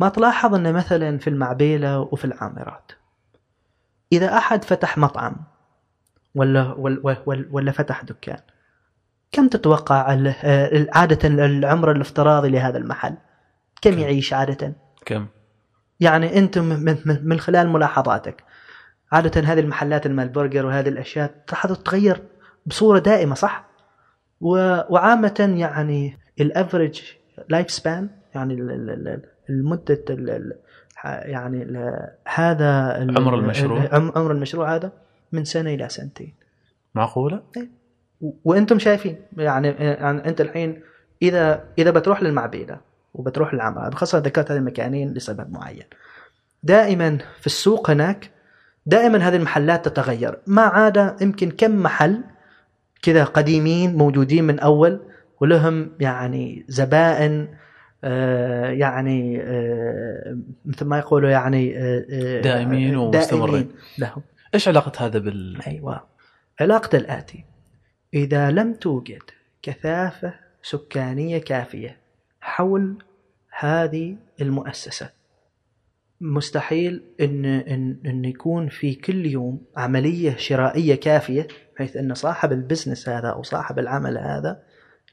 ما تلاحظ إن مثلا في المعبيلة وفي العامرات إذا أحد فتح مطعم ولا ولا, ولا فتح دكان كم تتوقع عادة العمر الافتراضي لهذا المحل؟ كم كم؟ يعيش عادة؟ كم يعني انت من, خلال ملاحظاتك عادة هذه المحلات المال البرجر وهذه الأشياء تلاحظ تتغير بصورة دائمة صح؟ و- وعامة يعني ال average life span يعني ال- ال- ال- المدة يعني هذا عمر المشروع. ال- عم- عمر المشروع هذا من سنة إلى سنتين معقولة و- وأنتم شايفين يعني, يعني انت الحين إذا إذا بتروح للمعبيدة وبتروح للعمل خاصه ذكرت هذه المكانين لسبب معين. دائما في السوق هناك دائما هذه المحلات تتغير. ما عدا يمكن كم محل كذا قديمين موجودين من أول ولهم يعني زبائن آه، يعني آه، مثل ما يقولوا يعني آه، دائمين ومستمرين. دائمين لهم. إيش علاقة هذا بال أيوة. علاقة الآتي. إذا لم توجد كثافة سكانية كافية حول هذه المؤسسة مستحيل إن, إن, إن يكون في كل يوم عملية شرائية كافية بحيث أن صاحب البزنس هذا أو صاحب العمل هذا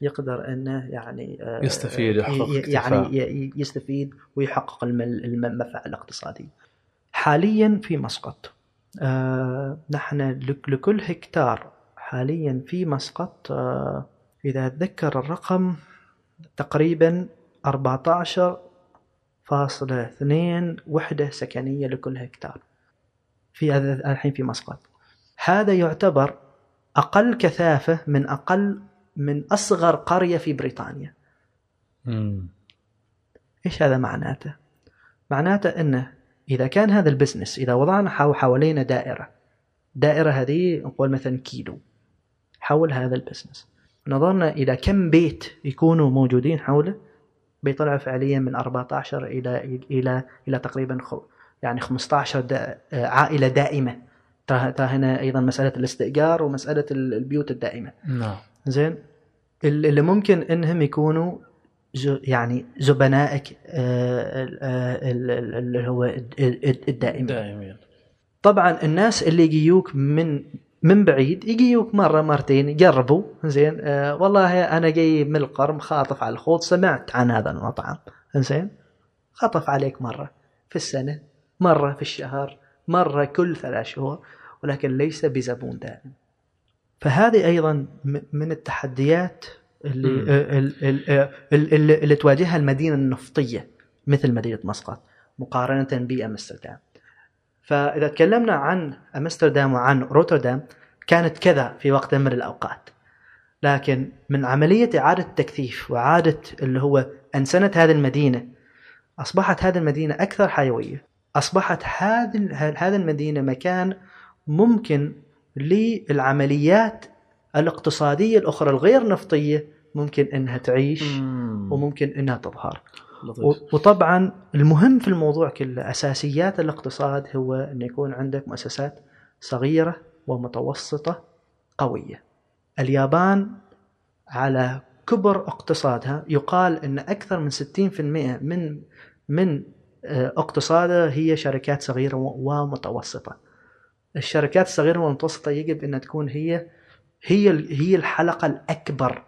يقدر أنه يعني آه، يستفيد، يحقق ي- اكتفاء. يعني يستفيد ويحقق الم- المنفعة الاقتصادية حاليا في مسقط آه، نحن لك- لكل هكتار حاليا في مسقط آه، إذا أتذكر الرقم تقريبا 14.2 وحدة سكنية لكل هكتار في هذا الحين في مسقط هذا يعتبر أقل كثافة من أقل من أصغر قرية في بريطانيا مم. إيش هذا معناته؟ معناته إنه إذا كان هذا ال business إذا وضعنا حو- حوالينا دائرة دائرة هذه نقول مثلا كيلو حول هذا ال business. نظرنا إلى كم بيت يكونوا موجودين حوله بيطلع فعليا من 14 إلى إلى إلى تقريبا يعني 15 دا عائلة دائمة. تا تا هنا أيضا مسألة الاستئجار ومسألة ال- البيوت الدائمة. نعم. زين. اللي ممكن إنهم يكونوا يعني زبنائك آه، آه، ال- ال- اللي هو الد- الد- الدائمين. دائمين. طبعا الناس اللي يجيوك من من بعيد يجيوك مرة مرتين يجربوا زين. آه والله أنا جاي من القرم خاطف على الخوض سمعت عن هذا المطعم زين. خطف عليك مرة في السنة مرة في الشهر مرة كل ثلاث شهور ولكن ليس بزبون دائم. فهذه أيضا من التحديات اللي مم. آه، ال- ال- آه، ال- اللي اللي تواجهها المدينة النفطية مثل مدينة مسقط مقارنة بأمستردام. فإذا تكلمنا عن أمستردام وعن روتردام كانت كذا في وقت من الأوقات. لكن من عملية إعادة التكثيف وإعادة اللي هو انسنه هذه المدينة أصبحت هذه المدينة أكثر حيوية. أصبحت هذه هذه المدينة مكان ممكن للعمليات الاقتصادية الأخرى الغير نفطية ممكن إنها تعيش مم. وممكن إنها تظهر لطيف. وطبعا المهم في الموضوع كله أساسيات الاقتصاد هو إن يكون عندك مؤسسات صغيرة ومتوسطة قوية. اليابان على كبر اقتصادها يقال إن أكثر من 60% من من آه، اقتصادها هي شركات صغيرة ومتوسطة. الشركات الصغيرة والمتوسطة يجب ان تكون هي هي هي الحلقة الأكبر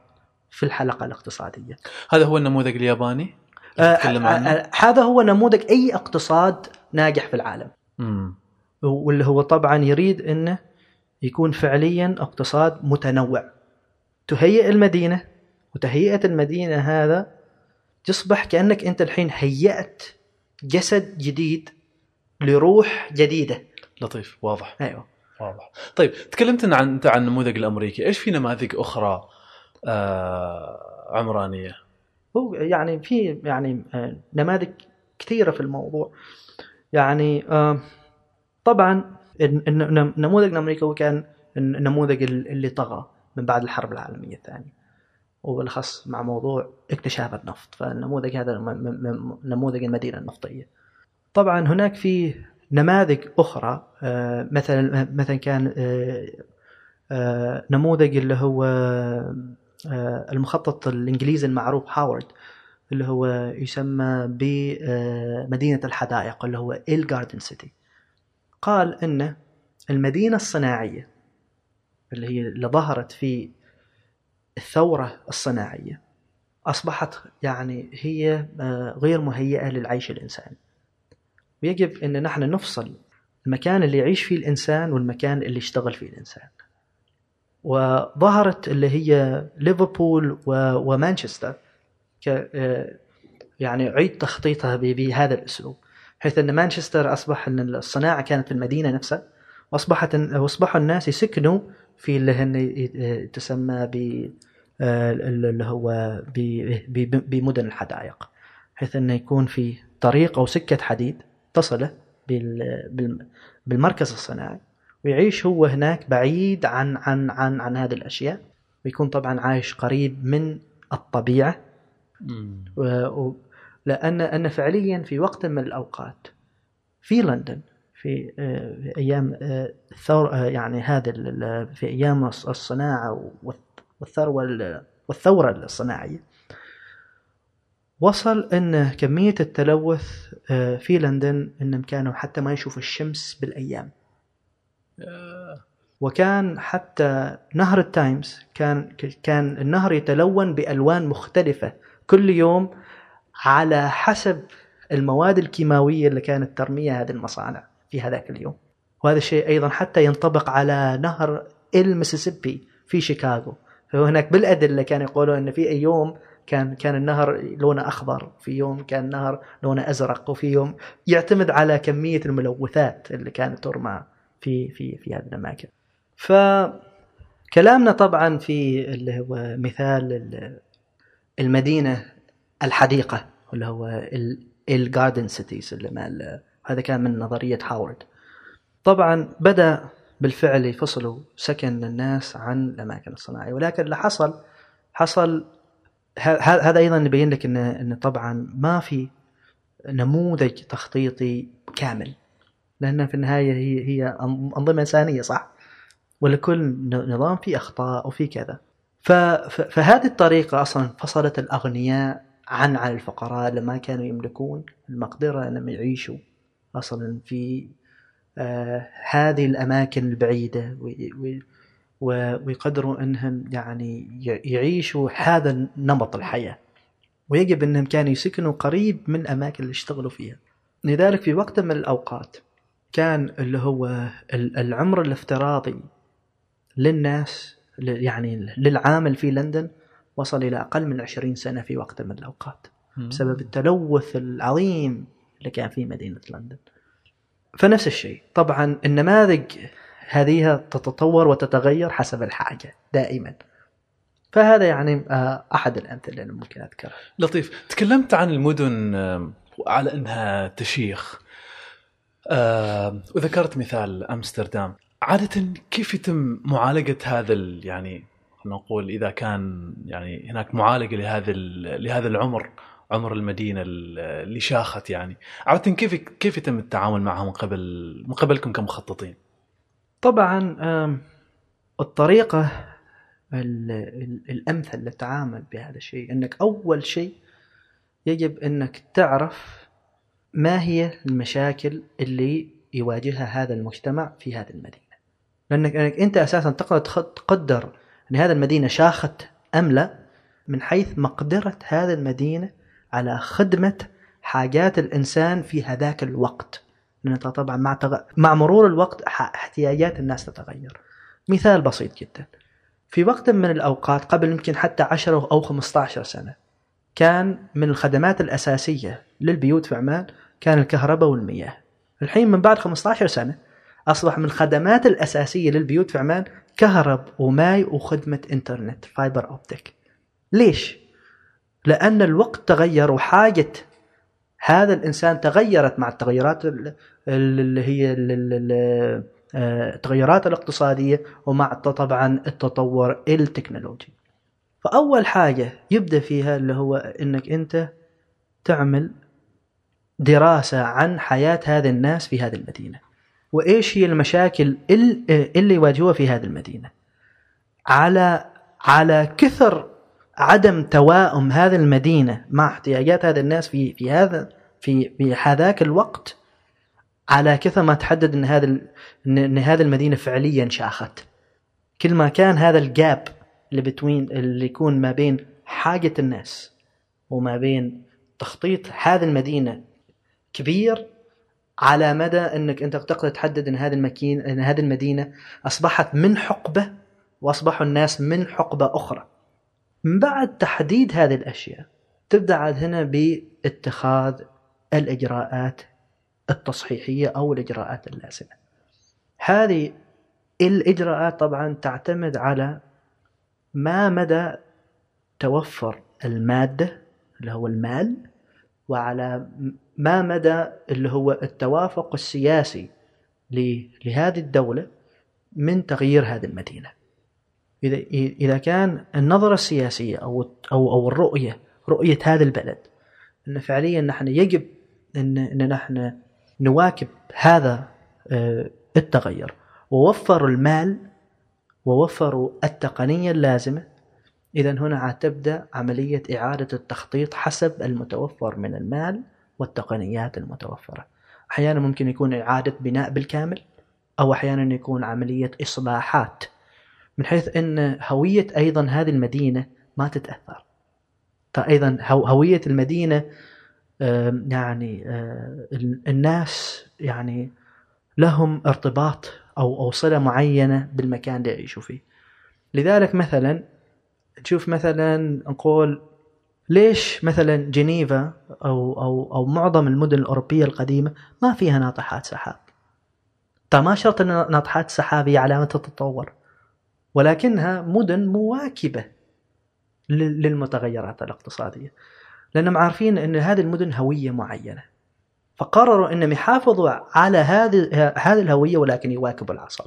في الحلقة الاقتصادية. هذا هو النموذج الياباني؟ آه، آه، آه، هذا هو نموذج أي اقتصاد ناجح في العالم. مم. واللي هو طبعا يريد إنه يكون فعليا اقتصاد متنوع. تهيئ المدينة وتهيئة المدينة هذا تصبح كأنك أنت الحين هيأت جسد جديد لروح جديدة. لطيف واضح. أيوه. واضح. طيب تكلمت عن أنت عن النموذج الأمريكي. إيش في نماذج أخرى عمرانية. هو يعني في يعني آه، نماذج كثيرة في الموضوع. يعني آه، طبعا النموذج الامريكي هو كان النموذج اللي طغى من بعد الحرب العالمية الثانية وبالأخص مع موضوع اكتشاف النفط. فالنموذج هذا نموذج المدينة النفطية. طبعا هناك في نماذج أخرى آه، مثلا مثلا كان آه، آه، نموذج اللي هو آه، المخطط الإنجليزي المعروف هاورد اللي هو يسمى بمدينة الحدائق اللي هو إل جاردن سيتي. قال ان المدينة الصناعية اللي هي اللي ظهرت في الثورة الصناعية أصبحت يعني هي آه، غير مهيئة للعيش الإنساني. ويجب إن نحن نفصل المكان اللي يعيش فيه الإنسان والمكان اللي يشتغل فيه الإنسان. وظهرت اللي هي ليفربول ومانشستر آه، يعني عيد تخطيطها بهذا الأسلوب. حيث أن مانشستر أصبح أن الصناعة كانت في المدينة نفسها وأصبحت واصبحوا الناس يسكنوا في اللي هن تسمى ب آه، اللي هو بمدن الحدائق. حيث انه يكون في طريق أو سكة حديد تصله بال- بال- بالمركز الصناعي. ويعيش هو هناك بعيد عن عن عن عن هذه الأشياء. ويكون طبعا عايش قريب من الطبيعة. و- و- لأن أن فعليا في وقت من الأوقات في لندن في في أيام آه، الثور يعني هذا في أيام الص- الصناعة والث- والثروه ال- والثورة الصناعية. وصل إن كمية التلوث آه، في لندن إنهم كانوا حتى ما يشوفوا الشمس بالأيام. وكان حتى نهر التايمز كان كان النهر يتلون بألوان مختلفة كل يوم على حسب المواد الكيماوية اللي كانت ترميها هذه المصانع في هذاك اليوم. وهذا الشيء أيضا حتى ينطبق على نهر المسيسيبي في شيكاغو. فهناك بالأدلة كانوا يقولون إن في يوم كان كان النهر لونه أخضر في يوم كان النهر لونه أزرق وفي يوم يعتمد على كمية الملوثات اللي كانت ترمى. في في في هذه الأماكن. فكلامنا طبعا في اللي هو مثال ال- المدينة الحديقة اللي هو الجاردن سيتيز اللي هذا كان من نظرية هاورد. طبعا بدأ بالفعل يفصلوا سكن الناس عن الأماكن الصناعية. ولكن اللي حصل حصل هذا أيضا يبين لك إن إن طبعا ما في نموذج تخطيطي كامل. لأن في النهاية هي هي أن- أنظمة إنسانية صح؟ ولكل نظام فيه أخطاء وفي كذا. فهذه الطريقة أصلا فصلت الأغنياء عن على الفقراء اللي ما كانوا يملكون المقدرة أنهم يعيشوا أصلا في آه هذه الأماكن البعيدة ويقدروا أنهم يعني يعيشوا هذا نمط الحياة. ويجب أنهم كانوا يسكنوا قريب من الأماكن اللي اشتغلوا فيها. لذلك في وقت من الأوقات كان اللي هو العمر الافتراضي للناس يعني للعامل في لندن وصل إلى أقل من 20 سنة في وقت من الأوقات بسبب التلوث العظيم اللي كان في مدينة لندن. فنفس الشيء. طبعا النماذج هذه تتطور وتتغير حسب الحاجة دائما. فهذا يعني آه، أحد الأمثلة اللي ممكن أذكرها. لطيف. تكلمت عن المدن على أنها تشيخ. وذكرت مثال أمستردام عادة كيف يتم معالجة هذا يعني نقول إذا كان يعني هناك معالجة لهذا لهذا العمر عمر المدينة اللي شاخت يعني عادة كيف كيف يتم التعامل معها من قبل من قبلكم كمخططين؟ طبعا الطريقة الأمثل للتعامل بهذا الشيء إنك أول شيء يجب إنك تعرف ما هي المشاكل اللي يواجهها هذا المجتمع في هذه المدينة؟ لانك أنت أساسا تقدر تقدر أن هذه المدينة شاخت أم لا من حيث مقدرة هذه المدينة على خدمة حاجات الإنسان في هذاك الوقت. لأن طبعا مع, تغ... مع مرور الوقت احتياجات الناس تتغير. مثال بسيط جدا. في وقت من الأوقات قبل يمكن حتى 10 أو 15 سنة كان من الخدمات الأساسية للبيوت في عمان كان الكهرباء والمياه. الحين من بعد 15 سنة أصبح من الخدمات الأساسية للبيوت في عمان كهرب وماي وخدمة إنترنت فايبر أوبتيك. ليش؟ لأن الوقت تغير وحاجة هذا الإنسان تغيرت مع التغيرات اللي هي آه، التغيرات الاقتصادية ومع طبعا التطور التكنولوجي. فأول حاجة يبدأ فيها اللي هو إنك أنت تعمل دراسة عن حياة هذه الناس في هذه المدينة. وإيش هي المشاكل اللي يواجهوها في هذه المدينة؟ على على كثر عدم توائم هذه المدينة مع احتياجات هذه الناس في في هذا في في هذاك الوقت على كثر ما تحدد إن هذا إن هذه المدينة فعليا شاخت. كل ما كان هذا الجاب اللي بتوين اللي يكون ما بين حاجة الناس وما بين تخطيط هذه المدينة كبير على مدى إنك أنت تقدر تحدد إن هذه المكين إن هذه المدينة أصبحت من حقبة وأصبحوا الناس من حقبة أخرى. من بعد تحديد هذه الأشياء تبدأ عاد هنا باتخاذ الإجراءات التصحيحية أو الإجراءات اللازمة. هذه الإجراءات طبعا تعتمد على ما مدى توفر المادة اللي هو المال وعلى ما مدى اللي هو التوافق السياسي لهذه الدولة من تغيير هذه المدينة. إذا إذا كان النظرة السياسية أو أو أو الرؤية رؤية هذا البلد أن فعليا نحن يجب أن أن نحن نواكب هذا آه، التغير. ووفروا المال ووفروا التقنية اللازمة. إذا هنا تبدأ عملية إعادة التخطيط حسب المتوفر من المال والتقنيات المتوفرة. أحيانا ممكن يكون إعادة بناء بالكامل أو أحيانا يكون عملية إصلاحات من حيث أن هوية أيضا هذه المدينة ما تتأثر. فأيضا هوية المدينة يعني الناس يعني لهم ارتباط أو أو صلة معينة بالمكان اللي يعيشوا فيه. لذلك مثلا تشوف مثلا نقول ليش مثلا جنيفا أو أو أو معظم المدن الأوروبية القديمة ما فيها ناطحات سحاب؟ طيب ما شرط إن ناطحات السحاب هي علامة التطور ولكنها مدن مواكبة للمتغيرات الاقتصادية. لأنهم عارفين إن هذه المدن هوية معينة. فقرروا إنهم يحافظوا على هذه هذه الهوية ولكن يواكبوا العصر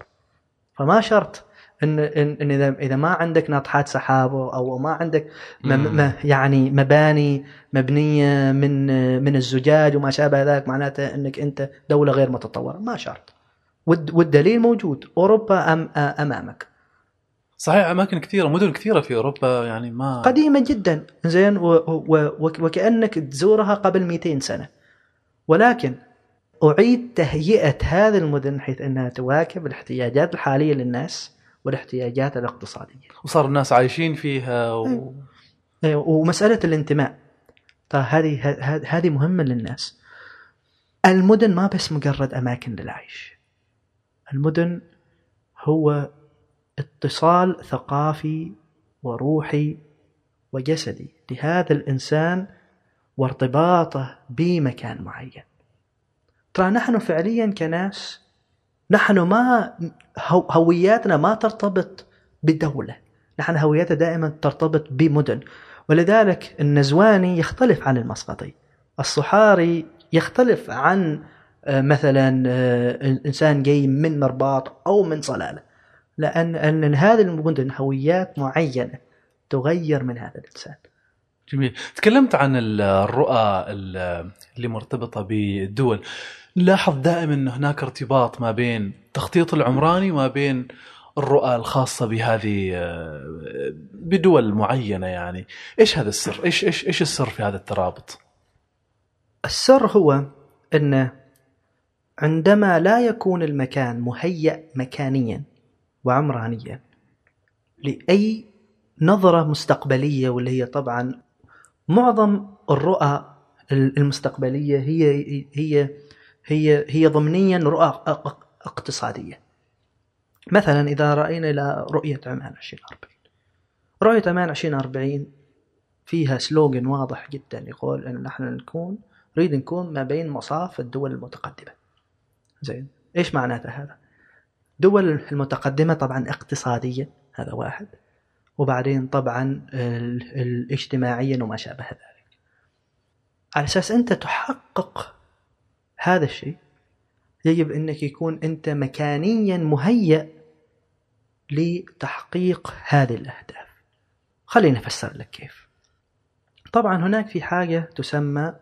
فما شرط ان ان اذا إذا ما عندك ناطحات سحاب أو ما عندك ما يعني مباني مبنية من من الزجاج وما شابه ذلك معناته إنك أنت دولة غير متطورة. ما شرط. والدليل موجود. أوروبا أم أمامك. صحيح أماكن كثيرة مدن كثيرة في أوروبا يعني ما قديمة جدا. زين. وكأنك تزورها قبل 200 سنة. ولكن أعيد تهيئة هذه المدن حيث أنها تواكب الاحتياجات الحالية للناس والاحتياجات الاقتصادية. وصار الناس عايشين فيها و... إيه، ومسألة الانتماء. طيب هذه هذه مهمة للناس. المدن ما بس مجرد أماكن للعيش. المدن هو اتصال ثقافي وروحي وجسدي. لهذا الإنسان وارتباطه بمكان معين. ترى نحن فعليا كناس نحن ما هو- هوياتنا ما ترتبط بدولة نحن هويتنا دائما ترتبط بمدن. ولذلك النزواني يختلف عن المسقطي. الصحاري يختلف عن آه، مثلا آه، إنسان جاي من مرباط أو من صلالة. لأن ان هذه المدن هويات معينة تغير من هذا الإنسان. جميل. تكلمت عن ال- الرؤى ال- اللي مرتبطة بالدول. نلاحظ دائما إن هناك ارتباط ما بين التخطيط العمراني وما بين الرؤى الخاصة بهذه بدول معينة يعني. إيش هذا السر؟ إيش إيش إيش السر في هذا الترابط؟ السر هو إن عندما لا يكون المكان مهيأ مكانيا وعمرانيا لأي نظرة مستقبلية واللي هي طبعا معظم الرؤى المستقبلية هي هي هي هي ضمنيا رؤى اق- اقتصادية. مثلا إذا رأينا إلى رؤية عمان 2040 رؤية عمان 2040 فيها سلوغن واضح جدا يقول أن نحن نكون نريد نكون ما بين مصاف الدول المتقدمة. زين. إيش معناته هذا؟ دول المتقدمة طبعا اقتصاديا هذا واحد. وبعدين طبعا اجتماعيا وما شابه ذلك. على أساس أنت تحقق هذا الشيء يجب أنك يكون أنت مكانيا مهيأ لتحقيق هذه الأهداف. خليني أفسر لك كيف. طبعا هناك في حاجة تسمى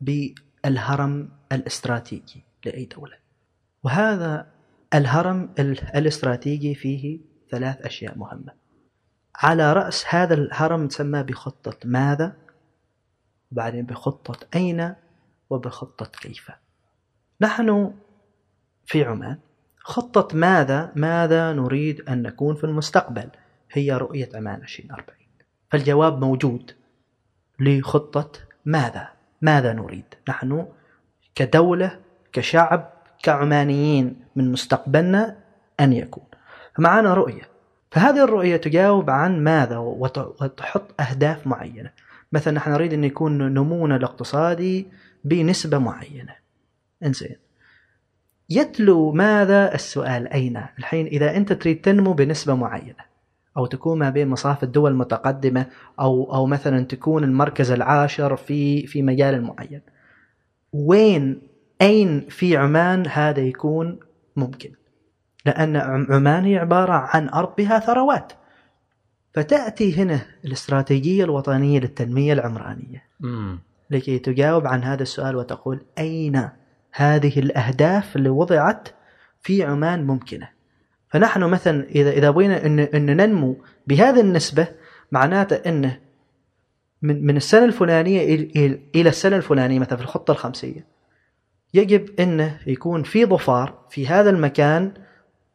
بالهرم الاستراتيجي لأي دولة. وهذا الهرم ال- الاستراتيجي فيه ثلاث أشياء مهمة. على رأس هذا الهرم تسمى بخطة ماذا؟ وبعدين بخطة أين وبخطة كيف؟ نحن في عمان. خطة ماذا؟ ماذا نريد أن نكون في المستقبل؟ هي رؤية عمان 2040 فالجواب موجود لخطة ماذا؟ ماذا نريد؟ نحن كدولة كشعب كعمانيين من مستقبلنا أن يكون. فمعنا رؤية. فهذه الرؤية تجاوب عن ماذا وت- وتحط أهداف معينة. مثلا نحن نريد أن يكون نمونا الاقتصادي بنسبة معينة. إنزين. يتلو ماذا السؤال أين؟ الحين إذا أنت تريد تنمو بنسبة معينة أو تكون ما بين مصاف الدول المتقدمة أو أو مثلا تكون المركز العاشر في في مجال معين. وين أين في عمان هذا يكون ممكن؟ لأن عم- عمان هي عبارة عن أرض بها ثروات. فتأتي هنا الاستراتيجية الوطنية للتنمية العمرانية. امم لكي تجاوب عن هذا السؤال وتقول أين هذه الأهداف اللي وضعت في عمان ممكنة؟ فنحن مثلا إذا إذا بغينا إن, إن ننمو بهذه النسبة معناته إنه من من السنة الفلانية إل- إل- إلى السنة الفلانية مثلا في الخطة الخمسية يجب إنه يكون في ظفار في هذا المكان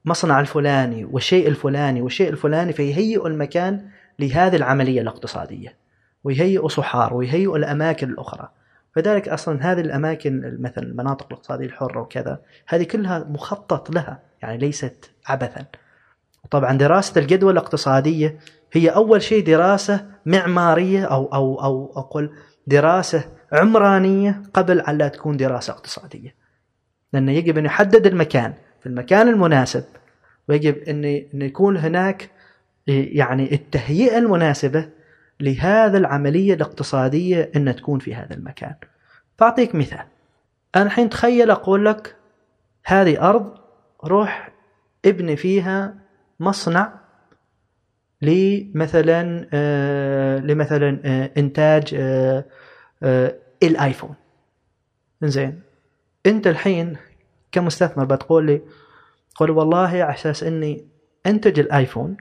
مصنع الفلاني والشيء الفلاني والشيء الفلاني فيهيئ المكان لهذه العملية الاقتصادية ويهيئوا صحار ويهيئوا الأماكن الأخرى. فذلك أصلا هذه الأماكن مثلا المناطق الاقتصادية الحرة وكذا هذه كلها مخطط لها يعني ليست عبثا. طبعا دراسة الجدوى الاقتصادية هي أول شيء دراسة معمارية أو أو أو أقول دراسة عمرانية قبل أن لا تكون دراسة اقتصادية. لأنه يجب أن يحدد المكان في المكان المناسب ويجب أن يكون هناك يعني التهيئة المناسبة لهذا العملية الاقتصادية أن تكون في هذا المكان. فأعطيك مثال. أنا الحين تخيل أقول لك هذه أرض روح ابني فيها مصنع لمثلا آه لمثلا آه إنتاج آه الايفون زين أنت الحين كمستثمر بتقول لي تقول والله على أساس إني أنتج الآيفون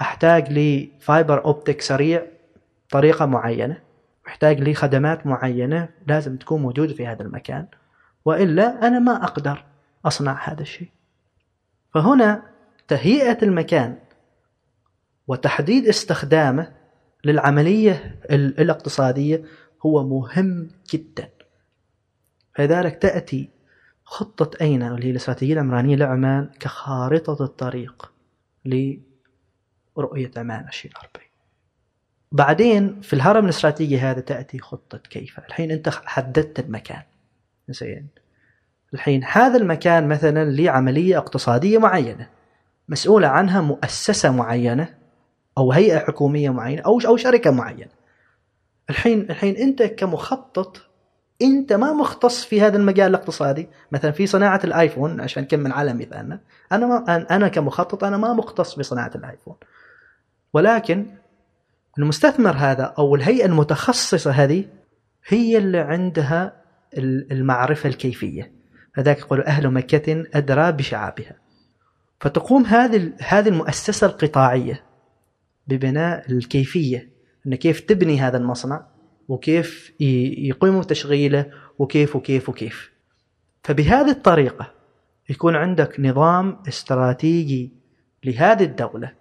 أحتاج لفايبر أوبتيك سريع طريقة معينة محتاج لي خدمات معينة لازم تكون موجودة في هذا المكان وإلا أنا ما أقدر أصنع هذا الشيء. فهنا تهيئة المكان وتحديد استخدامه للعملية الاقتصادية هو مهم جدا. لذلك تأتي خطة اينا واللي هي الاستراتيجية العمرانيه لعمان كخارطة الطريق لرؤية عمان 2040 بعدين في الهرم الاستراتيجي هذا تأتي خطة كيف؟ الحين أنت حددت المكان. زين. الحين هذا المكان مثلا لعملية اقتصادية معينة مسؤولة عنها مؤسسة معينة أو هيئة حكومية معينة أو أو شركة معينة. الحين الحين أنت كمخطط أنت ما مختص في هذا المجال الاقتصادي. مثلا في صناعة الآيفون عشان نكمل على مثالنا. أنا ما أنا كمخطط أنا ما مختص بصناعة الآيفون. ولكن المستثمر هذا أو الهيئة المتخصصة هذه هي اللي عندها المعرفة الكيفية. هذاك يقول أهل مكة أدرى بشعابها. فتقوم هذه هذه المؤسسة القطاعية ببناء الكيفية. إن كيف تبني هذا المصنع؟ وكيف يقوموا تشغيله وكيف وكيف وكيف. فبهذه الطريقة يكون عندك نظام استراتيجي لهذه الدولة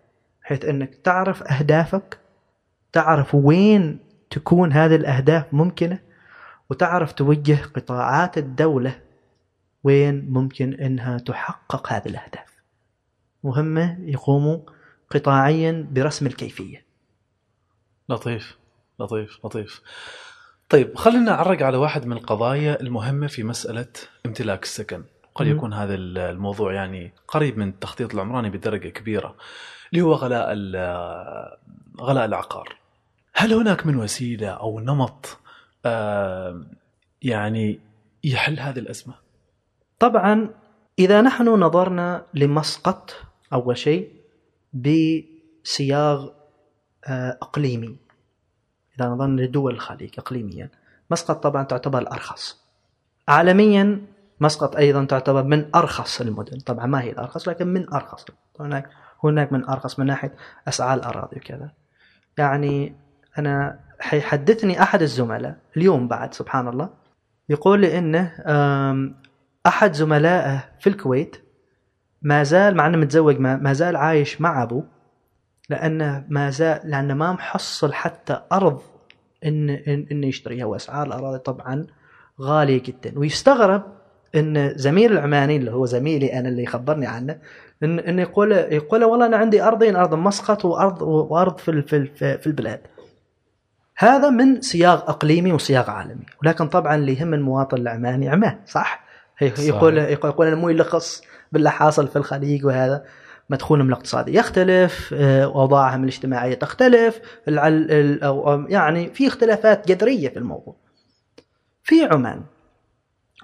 بحيث إنك تعرف أهدافك تعرف وين تكون هذه الأهداف ممكنة وتعرف توجه قطاعات الدولة وين ممكن إنها تحقق هذه الأهداف. مهمة يقوموا قطاعيا برسم الكيفية. لطيف. لطيف لطيف. طيب خلينا نعرق على واحد من القضايا المهمة في مسألة امتلاك السكن. قد يكون هذا الموضوع يعني قريب من التخطيط العمراني بدرجة كبيرة اللي هو غلاء غلاء العقار. هل هناك من وسيلة أو نمط آه يعني يحل هذه الأزمة؟ طبعا إذا نحن نظرنا لمسقط أول شيء بسياغ آه إقليمي. اذا نظرنا لدول الخليج اقليميا. مسقط طبعا تعتبر الأرخص. عالميا مسقط أيضا تعتبر من أرخص المدن. طبعا ما هي الأرخص لكن من أرخص. هناك هناك من أرخص من ناحية أسعار الأراضي وكذا. يعني أنا حيحدثني أحد الزملاء اليوم بعد سبحان الله يقول لي إنه أحد زملائه في الكويت ما زال مع إنه متزوج ما زال عايش مع أبوه. لأنه ما زال لأنه ما محصل حتى أرض إن إن إنه يشتريها. وأسعار الأراضي طبعا غالية جدا. ويستغرب إن زميل العماني اللي هو زميلي أنا اللي يخبرني عنه إن انه يقول يقول والله أنا عندي أرضين أرض مسقط وأرض وأرض في في في البلاد. هذا من سياق إقليمي وسياق عالمي. ولكن طبعا اللي يهم المواطن العماني عمان صح؟ يقول يقول أنا مو يلخص باللي حاصل في الخليج وهذا. مدخولهم الاقتصادي يختلف آه، اوضاعهم الاجتماعيه تختلف يعني في اختلافات جذرية في الموضوع. في عمان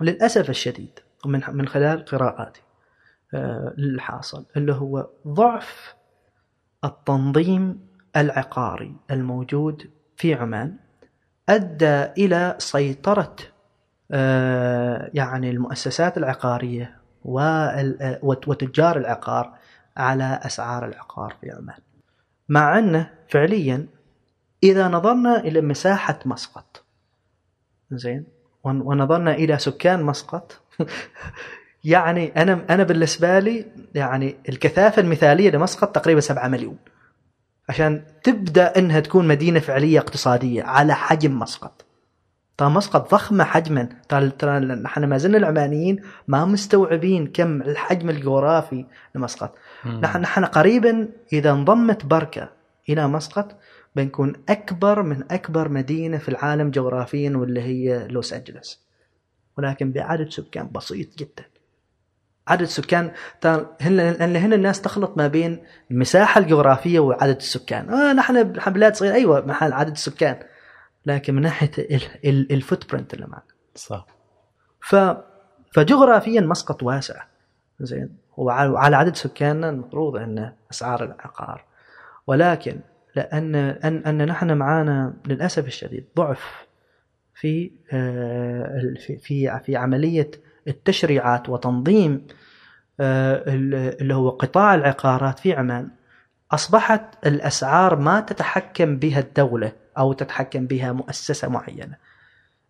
للأسف الشديد ومن من خلال قراءاتي الحاصل آه، اللي هو ضعف التنظيم العقاري الموجود في عمان أدى إلى سيطرة آه، يعني المؤسسات العقارية وتجار العقار على أسعار العقار في عمان. مع أنه فعليا إذا نظرنا إلى مساحة مسقط زين ونظرنا إلى سكان مسقط يعني أنا أنا بالنسبة لي يعني الكثافة المثالية لمسقط تقريبا 7 مليون. عشان تبدأ إنها تكون مدينة فعلية اقتصادية على حجم مسقط ترى مسقط ضخمه حجما. ترى ترى نحن ما زلنا العمانيين ما مستوعبين كم الحجم الجغرافي لمسقط. نحن نحن قريبا إذا انضمت بركة إلى مسقط بنكون أكبر من أكبر مدينة في العالم جغرافيا واللي هي لوس أنجلوس. ولكن بعدد سكان بسيط جدا. عدد السكان هن هنا الناس تخلط ما بين المساحة الجغرافية وعدد السكان. آه نحن بلاد صغيره أيوه محل عدد السكان. لكن من ناحية ال footprint اللي معنا صح. ف فجغرافيا مسقط واسع. زين. وعلى عدد سكاننا المفروض أن أسعار العقار. ولكن لأن ان أن نحن معانا للأسف الشديد ضعف في آه، في في, في عملية التشريعات وتنظيم آه، اللي هو قطاع العقارات في عمان. أصبحت الأسعار ما تتحكم بها الدولة أو تتحكم بها مؤسسة معينة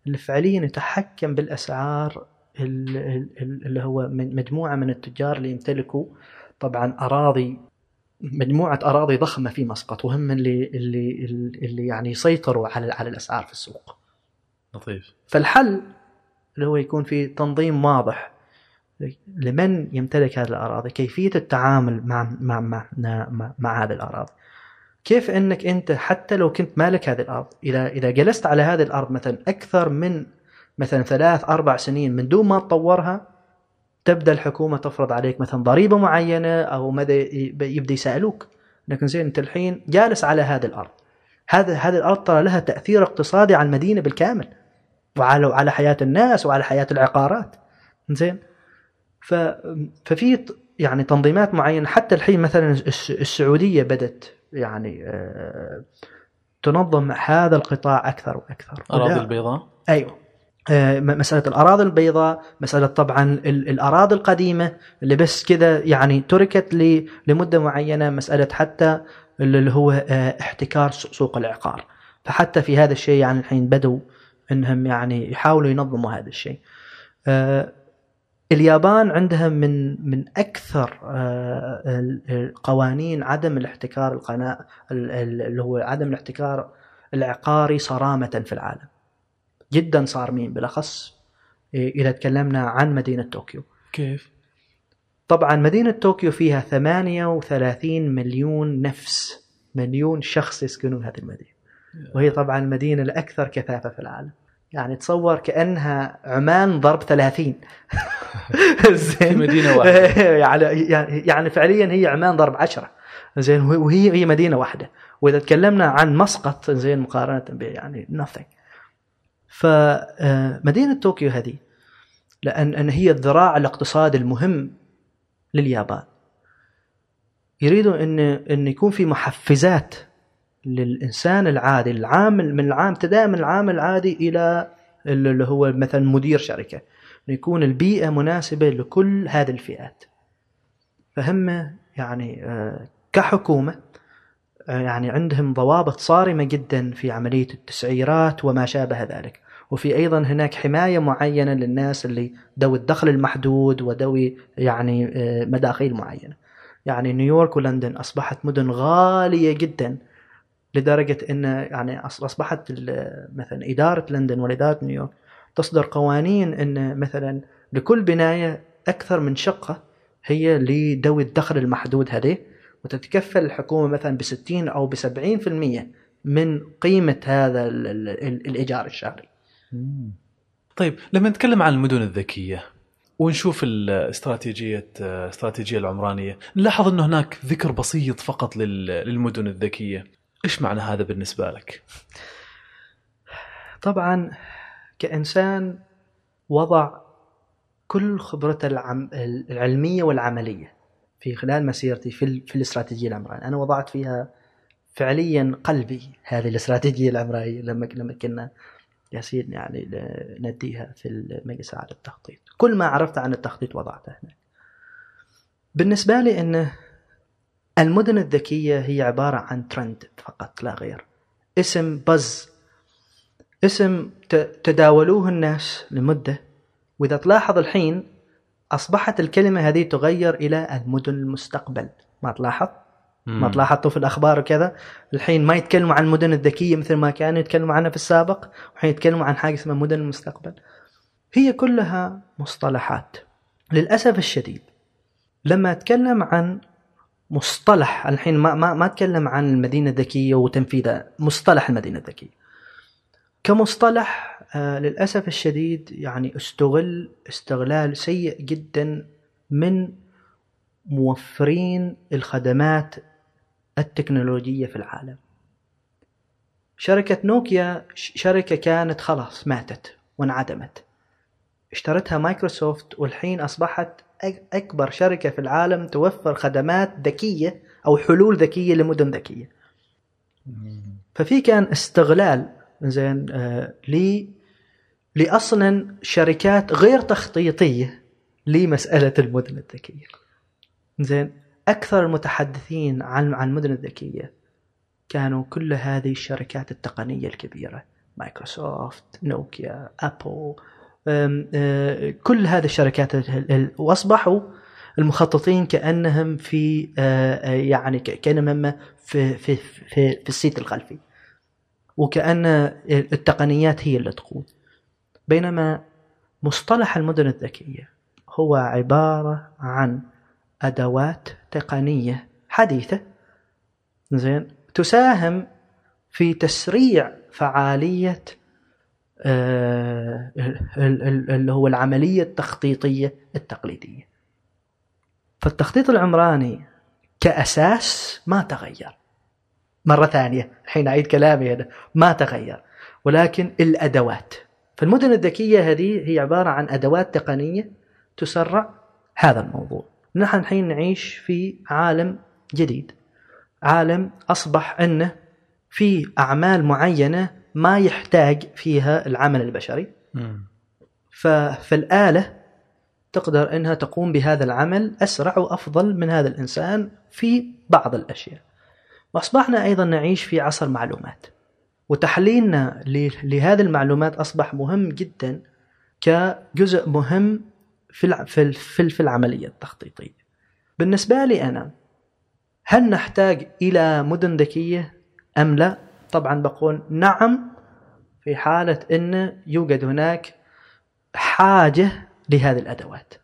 اللي فعليا يتحكم بالأسعار ال- ال- ال- اللي هو من مجموعة من التجار اللي يمتلكوا طبعا أراضي مجموعة أراضي ضخمة في مسقط وهم اللي اللي اللي يعني يسيطروا على على الأسعار في السوق. لطيف فالحل اللي هو يكون في تنظيم واضح لمن يمتلك هذه الأراضي، كيفية التعامل مع مع مع مع, مع هذه الأراضي. كيف إنك أنت حتى لو كنت مالك هذه الأرض، اذا إذا جلست على هذه الأرض مثلا أكثر من مثلا ثلاث أربع سنين من دون ما تطورها تبدأ الحكومة تفرض عليك مثلا ضريبة معينة أو ماذا يبدأ يسألوك. لكن زين أنت الحين جالس على هذه الأرض. هذا هذه الأرض ترى لها تأثير اقتصادي على المدينة بالكامل وعلى على حياة الناس وعلى حياة العقارات. زين ففي يعني تنظيمات معينة حتى الحين مثلا الس- السعودية بدأت يعني آه، تنظم هذا القطاع أكثر وأكثر. أراضي ولا- البيضاء؟ أيوه. آه، مسألة الأراضي البيضاء مسألة طبعا ال- الأراضي القديمة اللي بس كذا يعني تركت لمدة معينة مسألة حتى اللي هو آه، احتكار سوق العقار. فحتى في هذا الشيء يعني الحين بدوا إنهم يعني يحاولوا ينظموا هذا الشيء. اليابان عندها من من أكثر آه، القوانين عدم الاحتكار القناة ال- ال- اللي هو عدم الاحتكار العقاري صرامة في العالم. جدا صارمين بالأخص إذا تكلمنا عن مدينة طوكيو. كيف؟ طبعا مدينة طوكيو فيها 38 مليون نفس مليون شخص يسكنون هذه المدينة. وهي طبعا المدينة الأكثر كثافة في العالم. يعني تصور كأنها عمان ضرب 30 زين. في مدينة واحدة. يعني يعني فعليا هي عمان ضرب 10 زين وهي هي مدينة واحدة. وإذا تكلمنا عن مسقط زين مقارنة ب يعني nothing. فمدينة طوكيو هذه لأن أن هي الذراع الاقتصادي المهم لليابان. يريدوا أن أن يكون في محفزات للإنسان العادي العامل من العام ابتداء من العامل العادي إلى اللي هو مثلا مدير شركة. أن يكون البيئة مناسبة لكل هذه الفئات. فهم يعني آه، كحكومة آه، يعني عندهم ضوابط صارمة جدا في عملية التسعيرات وما شابه ذلك. وفي أيضا هناك حماية معينة للناس اللي ذوي الدخل المحدود وذوي يعني آه، مداخيل معينة. يعني نيويورك ولندن أصبحت مدن غالية جدا لدرجة أن يعني ال- مثلا إدارة لندن وإدارة نيويورك تصدر قوانين أن مثلا لكل بناية أكثر من شقة هي لذوي الدخل المحدود هذه وتتكفل الحكومة مثلا ب 60 أو ب 70% من قيمة هذا ال- ال- ال- الإيجار الشهري. طيب لما نتكلم عن المدن الذكية ونشوف الاستراتيجيه الاستراتيجيه العمرانية نلاحظ انه هناك ذكر بسيط فقط لل- للمدن الذكية. إيش معنى هذا بالنسبة لك؟ طبعا كإنسان وضع كل خبرته العم العلمية والعملية في خلال مسيرتي في, ال- في الاستراتيجية العمرانية أنا وضعت فيها فعليا قلبي هذه الاستراتيجية العمرانية لما لما كنا ياسين يعني نديها في المجلس على التخطيط. كل ما عرفت عن التخطيط وضعته هناك. بالنسبة لي أنه المدن الذكية هي عبارة عن ترند فقط لا غير. اسم بز اسم تداولوه الناس لمدة. وإذا تلاحظ الحين أصبحت الكلمة هذه تغير إلى المدن المستقبل. ما تلاحظ؟ ما تلاحظتوا في الأخبار وكذا؟ الحين ما يتكلموا عن المدن الذكية مثل ما كانوا يتكلموا عنها في السابق وحين يتكلموا عن حاجة اسمها مدن المستقبل. هي كلها مصطلحات. للأسف الشديد لما أتكلم عن مصطلح الحين ما ما ما أتكلم عن المدينة الذكية وتنفيذها مصطلح المدينة الذكية. كمصطلح آه للأسف الشديد يعني استغل استغلال سيء جدا من موفرين الخدمات التكنولوجية في العالم. شركة نوكيا شركة كانت خلاص ماتت وانعدمت. اشترتها مايكروسوفت والحين أصبحت أك- أكبر شركة في العالم توفر خدمات ذكية أو حلول ذكية لمدن ذكية. ففي كان استغلال زين آه ل لاصلا شركات غير تخطيطية لمسألة المدن الذكية. زين أكثر المتحدثين عن عن المدن الذكية كانوا كل هذه الشركات التقنية الكبيرة مايكروسوفت نوكيا آه، كل هذه الشركات ال- ال- وأصبحوا المخططين كأنهم في آه، آه، يعني كأنهم في في في, في السيت الخلفي. وكأن التقنيات هي اللي تقود. بينما مصطلح المدن الذكية هو عبارة عن أدوات تقنية حديثة زين تساهم في تسريع فعالية ال- ال- اللي هو العملية التخطيطية التقليدية. فالتخطيط العمراني كأساس ما تغير. مرة ثانية الحين أعيد كلامي هنا ما تغير ولكن الأدوات فالمدن الذكية هذه هي عبارة عن أدوات تقنية تسرع هذا الموضوع. نحن الحين نعيش في عالم جديد. عالم أصبح أنه في أعمال معينة ما يحتاج فيها العمل البشري مم. ف- فالآلة تقدر إنها تقوم بهذا العمل أسرع وأفضل من هذا الإنسان في بعض الأشياء. وأصبحنا أيضا نعيش في عصر معلومات. وتحليلنا لهذه المعلومات أصبح مهم جدا كجزء مهم في في ال- في ال- في العملية التخطيطية. بالنسبة لي أنا هل نحتاج إلى مدن ذكية أم لا؟ طبعا بقول نعم في حالة إن يوجد هناك حاجة لهذه الأدوات.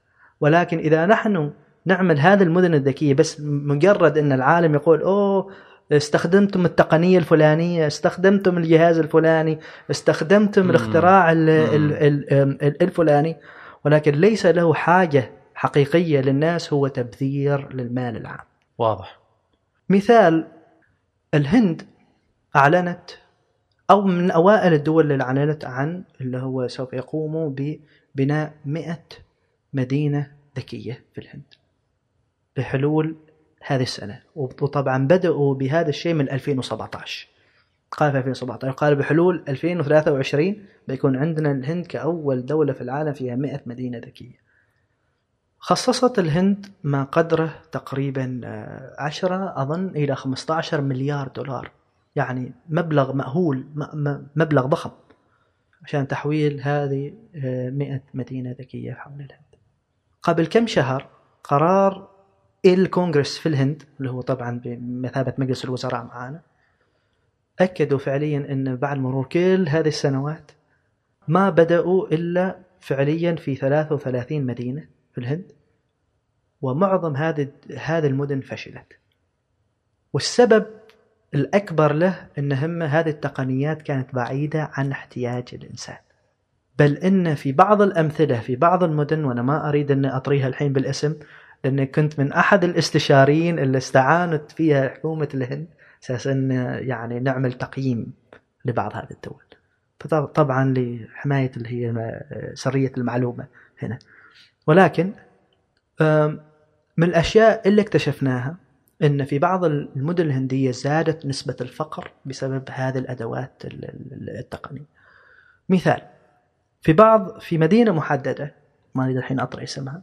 ولكن إذا نحن نعمل هذه المدن الذكية بس مجرد إن العالم يقول أوه استخدمتم التقنية الفلانية، استخدمتم الجهاز الفلاني، استخدمتم. الاختراع ال- مم. ال- ال- ال- الفلاني ولكن ليس له حاجة حقيقية للناس هو تبذير للمال العام. واضح مثال الهند أعلنت أو من أوائل الدول اللي أعلنت عن اللي هو سوف يقوموا ببناء 100 مدينة ذكية في الهند. بحلول هذه السنة. وطبعا بدأوا بهذا الشيء من 2017 قال في 2017 قال بحلول 2023 بيكون عندنا الهند كأول دولة في العالم فيها 100 مدينة ذكية. خصصت الهند ما قدره تقريبا آه، 10 أظن إلى 15 مليار دولار. يعني مبلغ مأهول مبلغ ضخم. عشان تحويل هذه آه، 100 مدينة ذكية حول الهند قبل كم شهر قرار الكونغرس في الهند اللي هو طبعا بمثابة مجلس الوزراء معانا أكدوا فعليا أن بعد مرور كل هذه السنوات ما بدأوا إلا فعليا في 33 مدينة في الهند ومعظم هذه هذه المدن فشلت. والسبب الأكبر له أن هم هذه التقنيات كانت بعيدة عن احتياج الإنسان. بل إن في بعض الأمثلة في بعض المدن وأنا ما أريد أن أطريها الحين بالاسم لأن كنت من أحد الاستشاريين اللي استعانت فيها حكومة الهند أساس أن يعني نعمل تقييم لبعض هذه الدول. فطبعا لحماية اللي هي سرية المعلومة هنا. ولكن من الأشياء اللي اكتشفناها أن في بعض المدن الهندية زادت نسبة الفقر بسبب هذه الأدوات ال- ال- التقنية. مثال في بعض في مدينة محددة ما أريد الحين أطرح اسمها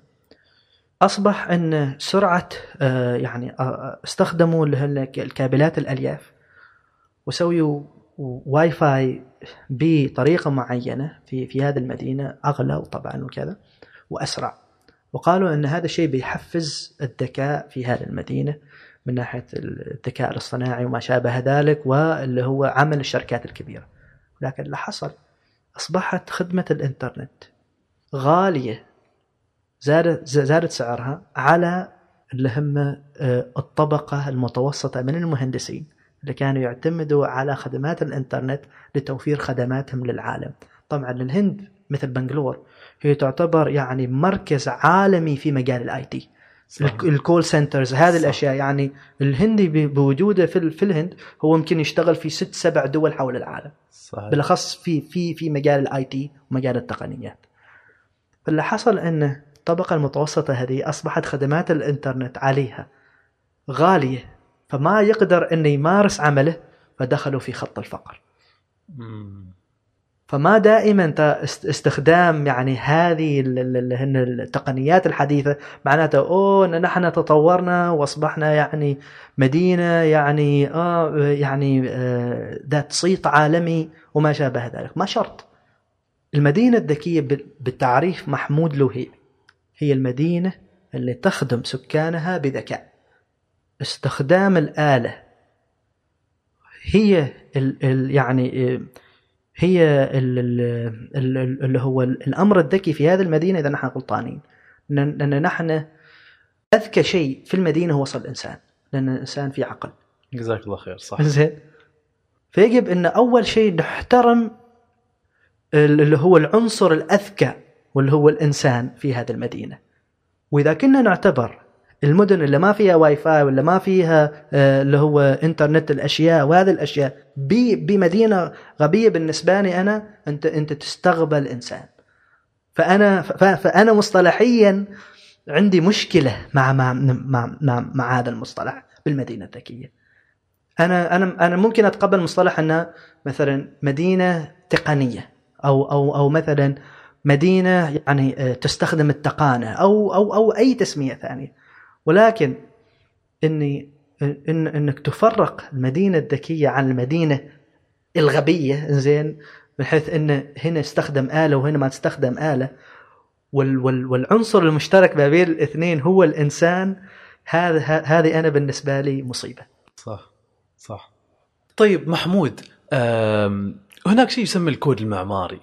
أصبح أن سرعة آه، يعني آه، استخدموا الكابلات الألياف وسويوا واي فاي بطريقة معينة في في هذه المدينة أغلى طبعا وكذا وأسرع. وقالوا أن هذا الشيء بيحفز الذكاء في هذه المدينة من ناحية الذكاء الاصطناعي وما شابه ذلك واللي هو عمل الشركات الكبيرة لكن اللي حصل أصبحت خدمة الإنترنت غالية زادت زادت سعرها على اللي هم آه، الطبقة المتوسطة من المهندسين اللي كانوا يعتمدوا على خدمات الإنترنت لتوفير خدماتهم للعالم طبعا الهند مثل بنغلور هي تعتبر يعني مركز عالمي في مجال ال IT. ال call centers هذه صح. الأشياء. يعني الهندي بوجوده في في الهند هو يمكن يشتغل في ست سبع دول حول العالم. صحيح بالأخص في في في مجال ال IT ومجال التقنيات. فاللي حصل ان الطبقة المتوسطة هذه أصبحت خدمات الإنترنت عليها غالية فما يقدر إنه يمارس عمله فدخلوا في خط الفقر. مم. فما دائما استخدام يعني هذه التقنيات الحديثة. معناته إن نحن تطورنا وأصبحنا يعني مدينة يعني آه يعني آه ذات صيت عالمي وما شابه ذلك. ما شرط. المدينة الذكية بال- بالتعريف محمود له هي المدينة اللي تخدم سكانها بذكاء. استخدام الآلة. هي ال ال يعني آه، هي ال- ال- ال- اللي هو الأمر الذكي في هذه المدينة إذا نحن غلطانين. لأن نحن أذكى شيء في المدينة هو وصل الإنسان. لأن الإنسان في عقل. جزاك الله خير صح. زين. فيجب إن أول شيء نحترم ال- اللي هو العنصر الأذكى واللي هو الإنسان في هذه المدينة. وإذا كنا نعتبر المدن اللي ما فيها واي فاي ولا ما فيها آه، اللي هو إنترنت الأشياء وهذه الأشياء. بمدينة غبية بالنسبة لي أنا أنت أنت تستغبى الإنسان. فأنا فأنا مصطلحيا عندي مشكلة مع مع مع, مع, مع هذا المصطلح بالمدينة الذكية. أنا أنا أنا ممكن أتقبل مصطلح انها مثلا مدينة تقنية أو أو أو مثلا مدينة يعني آه، تستخدم التقانة أو أو أو أي تسمية ثانية. ولكن اني إن إنك تفرق المدينة الذكية عن المدينة الغبية زين بحيث إن هنا استخدم آلة وهنا ما تستخدم آلة. وال وال والعنصر المشترك ما بين الاثنين هو الإنسان. هذا هذه أنا بالنسبة لي مصيبة. صح. صح. طيب محمود هناك شيء يسمى الكود المعماري.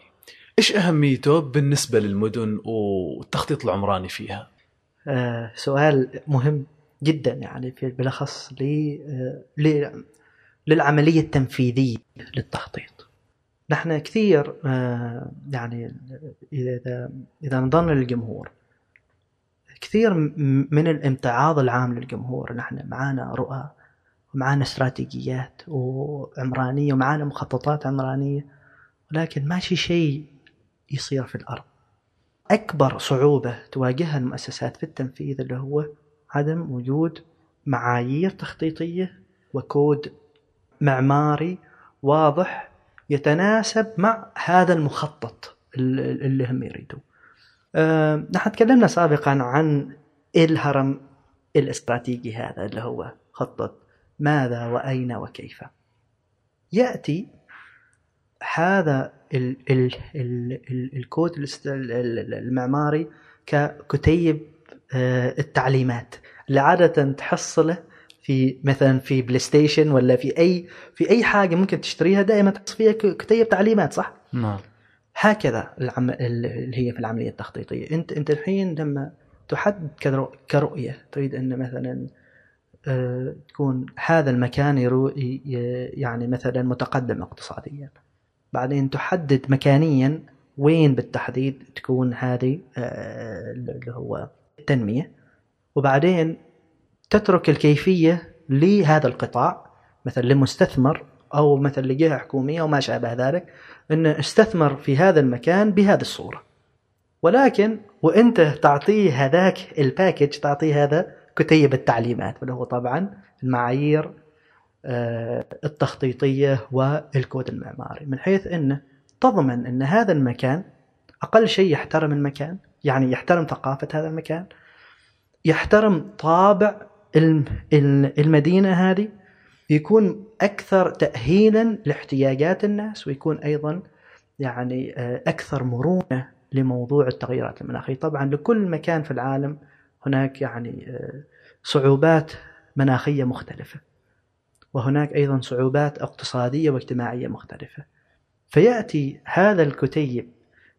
إيش أهميته بالنسبة للمدن والتخطيط العمراني فيها؟ سؤال مهم جدا يعني في بالأخص آه، للعملية التنفيذية للتخطيط. نحن كثير آه يعني اذا اذا نظرنا للجمهور كثير من الامتعاض العام للجمهور نحن معانا رؤى ومعانا استراتيجيات وعمرانية ومعانا مخططات عمرانية ولكن ماشي شيء يصير في الأرض. أكبر صعوبة تواجهها المؤسسات في التنفيذ اللي هو عدم وجود معايير تخطيطية وكود معماري واضح يتناسب مع هذا المخطط ال- اللي هم يريدوه. أه نحن تكلمنا سابقا عن إلهرم الاستراتيجي هذا اللي هو خطة ماذا وأين وكيف. يأتي هذا ال ال ال ال الكود المعماري ككتيب آه، التعليمات. اللي عادة تحصله في مثلا في PlayStation ولا في أي في أي حاجة ممكن تشتريها دائما تحصل فيها كتيب تعليمات صح؟ نعم. هكذا العم... ال- اللي هي في العملية التخطيطية. أنت أنت الحين لما تحدد كرو- كرؤية تريد أن مثلا آه، تكون هذا المكان يرو... يعني مثلا متقدم اقتصاديا. بعدين تحدد مكانيا وين بالتحديد تكون هذه آه، اللي هو التنمية. وبعدين تترك الكيفية لهذا القطاع مثلا لمستثمر أو مثلا لجهة حكومية وما شابه ذلك انه استثمر في هذا المكان بهذه الصورة. ولكن وإنت تعطيه هذاك الباكج تعطيه هذا كتيب التعليمات اللي هو طبعا المعايير التخطيطية والكود المعماري من حيث انه تضمن إن هذا المكان أقل شيء يحترم المكان يعني يحترم ثقافة هذا المكان يحترم طابع الم- ال- المدينة هذه يكون أكثر تاهيلا لاحتياجات الناس ويكون أيضا يعني آه، أكثر مرونة لموضوع التغيرات المناخية. طبعا لكل مكان في العالم هناك يعني آه، صعوبات مناخية مختلفة. وهناك أيضا صعوبات اقتصادية واجتماعية مختلفة. فيأتي هذا الكتيب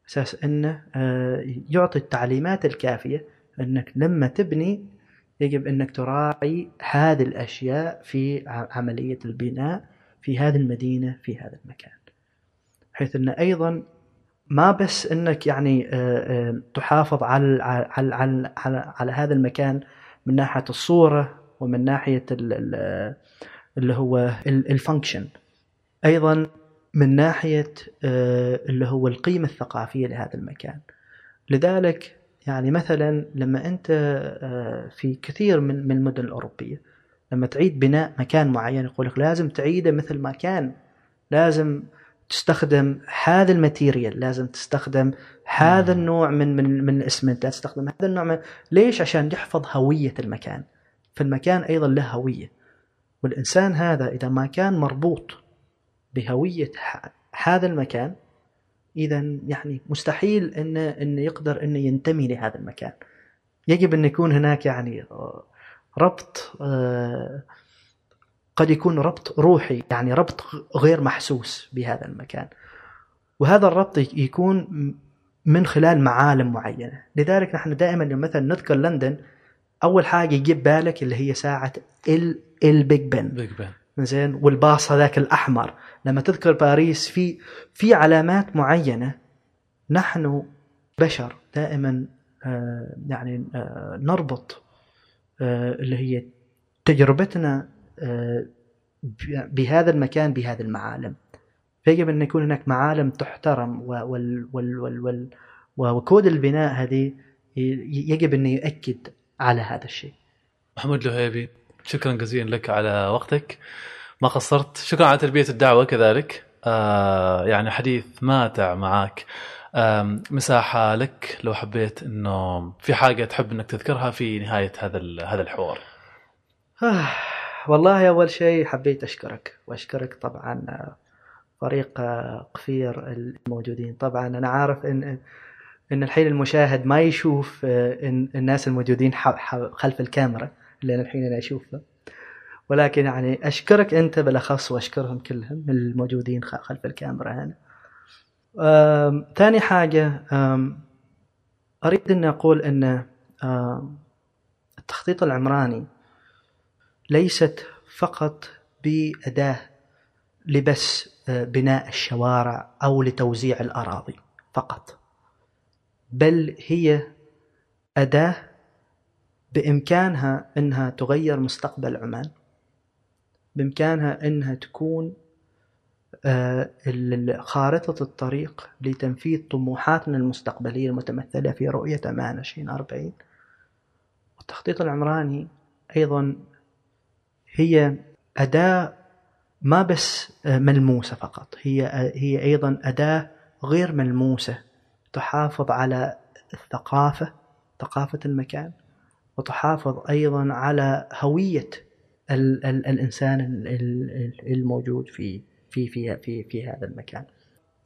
أساس أنه آه، يعطي التعليمات الكافية أنك لما تبني يجب أنك تراعي هذه الأشياء في ع- عملية البناء في هذه المدينة في هذا المكان. حيث أن أيضا ما بس أنك يعني آه، آه، تحافظ على على على على, على هذا المكان من ناحية الصورة ومن ناحية اللي هو function أيضا من ناحية آه، اللي هو القيمة الثقافية لهذا المكان. لذلك يعني مثلا لما أنت آه، في كثير من من المدن الأوروبية لما تعيد بناء مكان معين يقول لك لازم تعيده مثل ما كان. لازم تستخدم هذا ال material لازم تستخدم هذا. النوع من من من الاسمنت لازم تستخدم هذا النوع من ليش؟ عشان يحفظ هوية المكان. فالمكان أيضا له هوية. والإنسان هذا إذا ما كان مربوط بهوية ح- هذا المكان إذا يعني مستحيل انه انه يقدر انه ينتمي لهذا المكان. يجب أن يكون هناك يعني آه، ربط آه، قد يكون ربط روحي يعني ربط غير محسوس بهذا المكان. وهذا الربط يكون من خلال معالم معينة. لذلك نحن دائما مثلا نذكر لندن أول حاجة يجيب بالك اللي هي ساعة ال البيج بن بيج بن زين؟ والباص هذاك الأحمر. لما تذكر باريس في في علامات معينة نحن بشر دائما آه، يعني آه، نربط آه، اللي هي تجربتنا بهذا المكان بهذه المعالم. فيجب أن يكون هناك معالم تحترم وال وال وال وال وكود البناء هذه يجب انه يؤكد على هذا الشيء. محمود لهيبي شكرا جزيلا لك على وقتك. ما قصرت. شكرا على تلبية الدعوة كذلك. آه يعني حديث ماتع معك آم، مساحة لك لو حبيت إنه في حاجة تحب إنك تذكرها في نهاية هذا هذا الحوار. آه والله أول شيء حبيت أشكرك وأشكرك طبعا آه، فريق آه، قفير الموجودين. طبعا أنا عارف إن إن الحين المشاهد ما يشوف آه، الناس الموجودين خلف الكاميرا لأن الحين أنا أشوفه ولكن يعني أشكرك أنت بالأخص وأشكرهم كلهم الموجودين خلف الكاميرا هنا. ثاني أريد أن أقول أن آم، التخطيط العمراني ليست فقط بأداة لبس آه، بناء الشوارع أو لتوزيع الأراضي فقط. بل هي أداة بإمكانها أنها تغير مستقبل عمان بإمكانها أنها تكون آه، خارطة الطريق لتنفيذ طموحاتنا المستقبلية المتمثلة في رؤية أمان 2040 والتخطيط العمراني أيضا هي أداة ما بس آه، ملموسة فقط هي هي أيضا أداة غير ملموسة. تحافظ على الثقافة ثقافة المكان وتحافظ أيضا على هوية ال ال الإنسان ال- ال- الموجود في في في في في هذا المكان.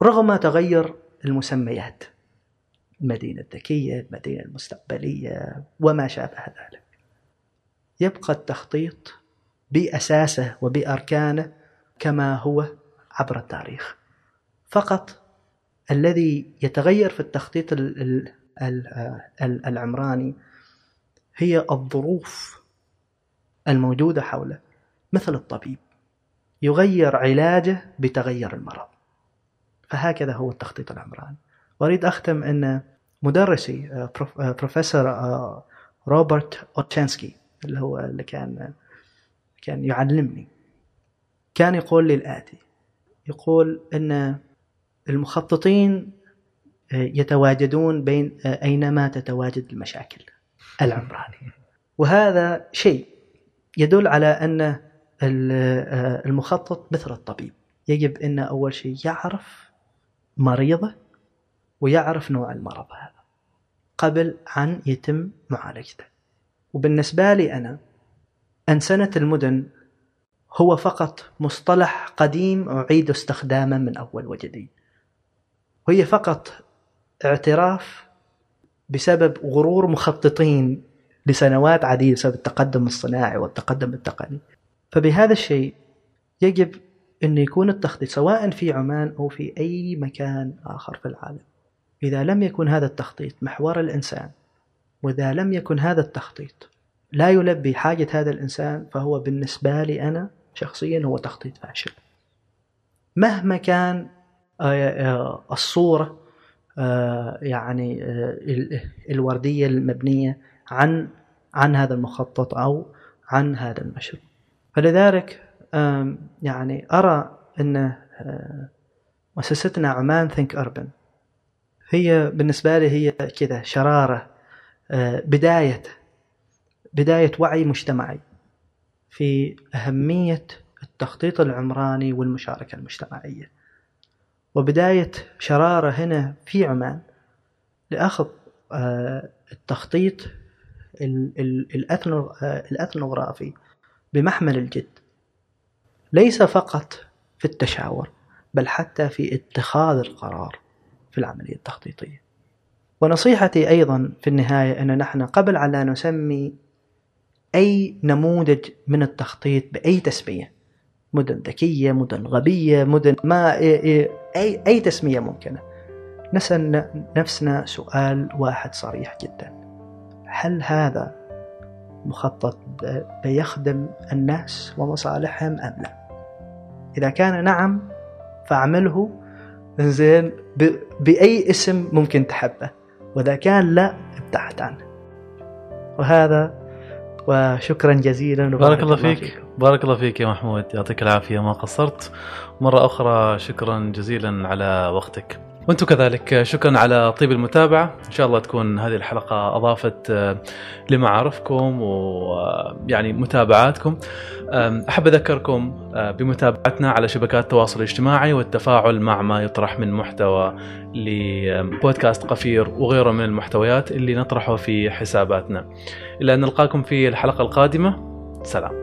رغم تغير المسميات المدينة الذكية المدينة المستقبلية وما شابه ذلك يبقى التخطيط بأساسه وبأركانه كما هو عبر التاريخ. فقط الذي يتغير في التخطيط ال- ال- ال- ال- العمراني هي الظروف الموجودة حوله مثل الطبيب يغير علاجه بتغير المرض. فهكذا هو التخطيط العمراني. وأريد أختم أن مدرسي آه، آه، بروفيسور آه، روبرت أوتشانسكي اللي هو اللي كان كان يعلمني كان يقول لي الآتي يقول أن المخططين آه، يتواجدون بين آه، أينما تتواجد المشاكل العمرانية. وهذا شيء يدل على أن آه، المخطط مثل الطبيب. يجب أن أول شيء يعرف مريضه ويعرف نوع المرض هذا قبل أن يتم معالجته. وبالنسبة لي أنا أنسنة المدن هو فقط مصطلح قديم أعيد استخدامه من أول وجديد. وهي فقط اعتراف بسبب غرور مخططين لسنوات عديدة بسبب التقدم الصناعي والتقدم التقني. فبهذا الشيء يجب أن يكون التخطيط سواء في عمان أو في أي مكان آخر في العالم. إذا لم يكن هذا التخطيط محور الإنسان وإذا لم يكن هذا التخطيط لا يلبي حاجة هذا الإنسان فهو بالنسبة لي أنا شخصيا هو تخطيط فاشل. مهما كان الصورة آه، يعني آه، ال- الوردية المبنية عن عن هذا المخطط أو عن هذا المشروع. فلذلك يعني أرى أن آه، مؤسستنا عمان ثينك أربن هي بالنسبة لي هي كذا شرارة آه، بداية بداية وعي مجتمعي في أهمية التخطيط العمراني والمشاركة المجتمعية. وبداية شرارة هنا في عمان لأخذ آه، التخطيط آه، الأثنوغرافي بمحمل الجد. ليس فقط في التشاور بل حتى في اتخاذ القرار في العملية التخطيطية. ونصيحتي أيضا في النهاية أن نحن قبل على نسمي أي نموذج من التخطيط بأي تسمية مدن ذكية مدن غبية مدن ما أي, أي, تسمية ممكنة. نسأل نفسنا سؤال واحد صريح جدا. هل هذا مخطط بيخدم الناس ومصالحهم أم لا؟ إذا كان نعم فاعمله. زين بأي اسم ممكن تحبه. وإذا كان لا ابتعد عنه. وهذا وشكرا جزيلا. بارك الله فيك. بارك الله فيك يا محمود. يعطيك العافية. ما قصرت. مرة أخرى شكرا جزيلا على وقتك. وأنتم كذلك شكرا على طيب المتابعة. إن شاء الله تكون هذه الحلقة أضافت آه، لمعارفكم ويعني متابعاتكم. آم، أحب أذكركم آه، بمتابعتنا على شبكات التواصل الاجتماعي والتفاعل مع ما يطرح من محتوى لبودكاست قفير وغيره من المحتويات اللي نطرحه في حساباتنا. إلى أن نلقاكم في الحلقة القادمة. سلام.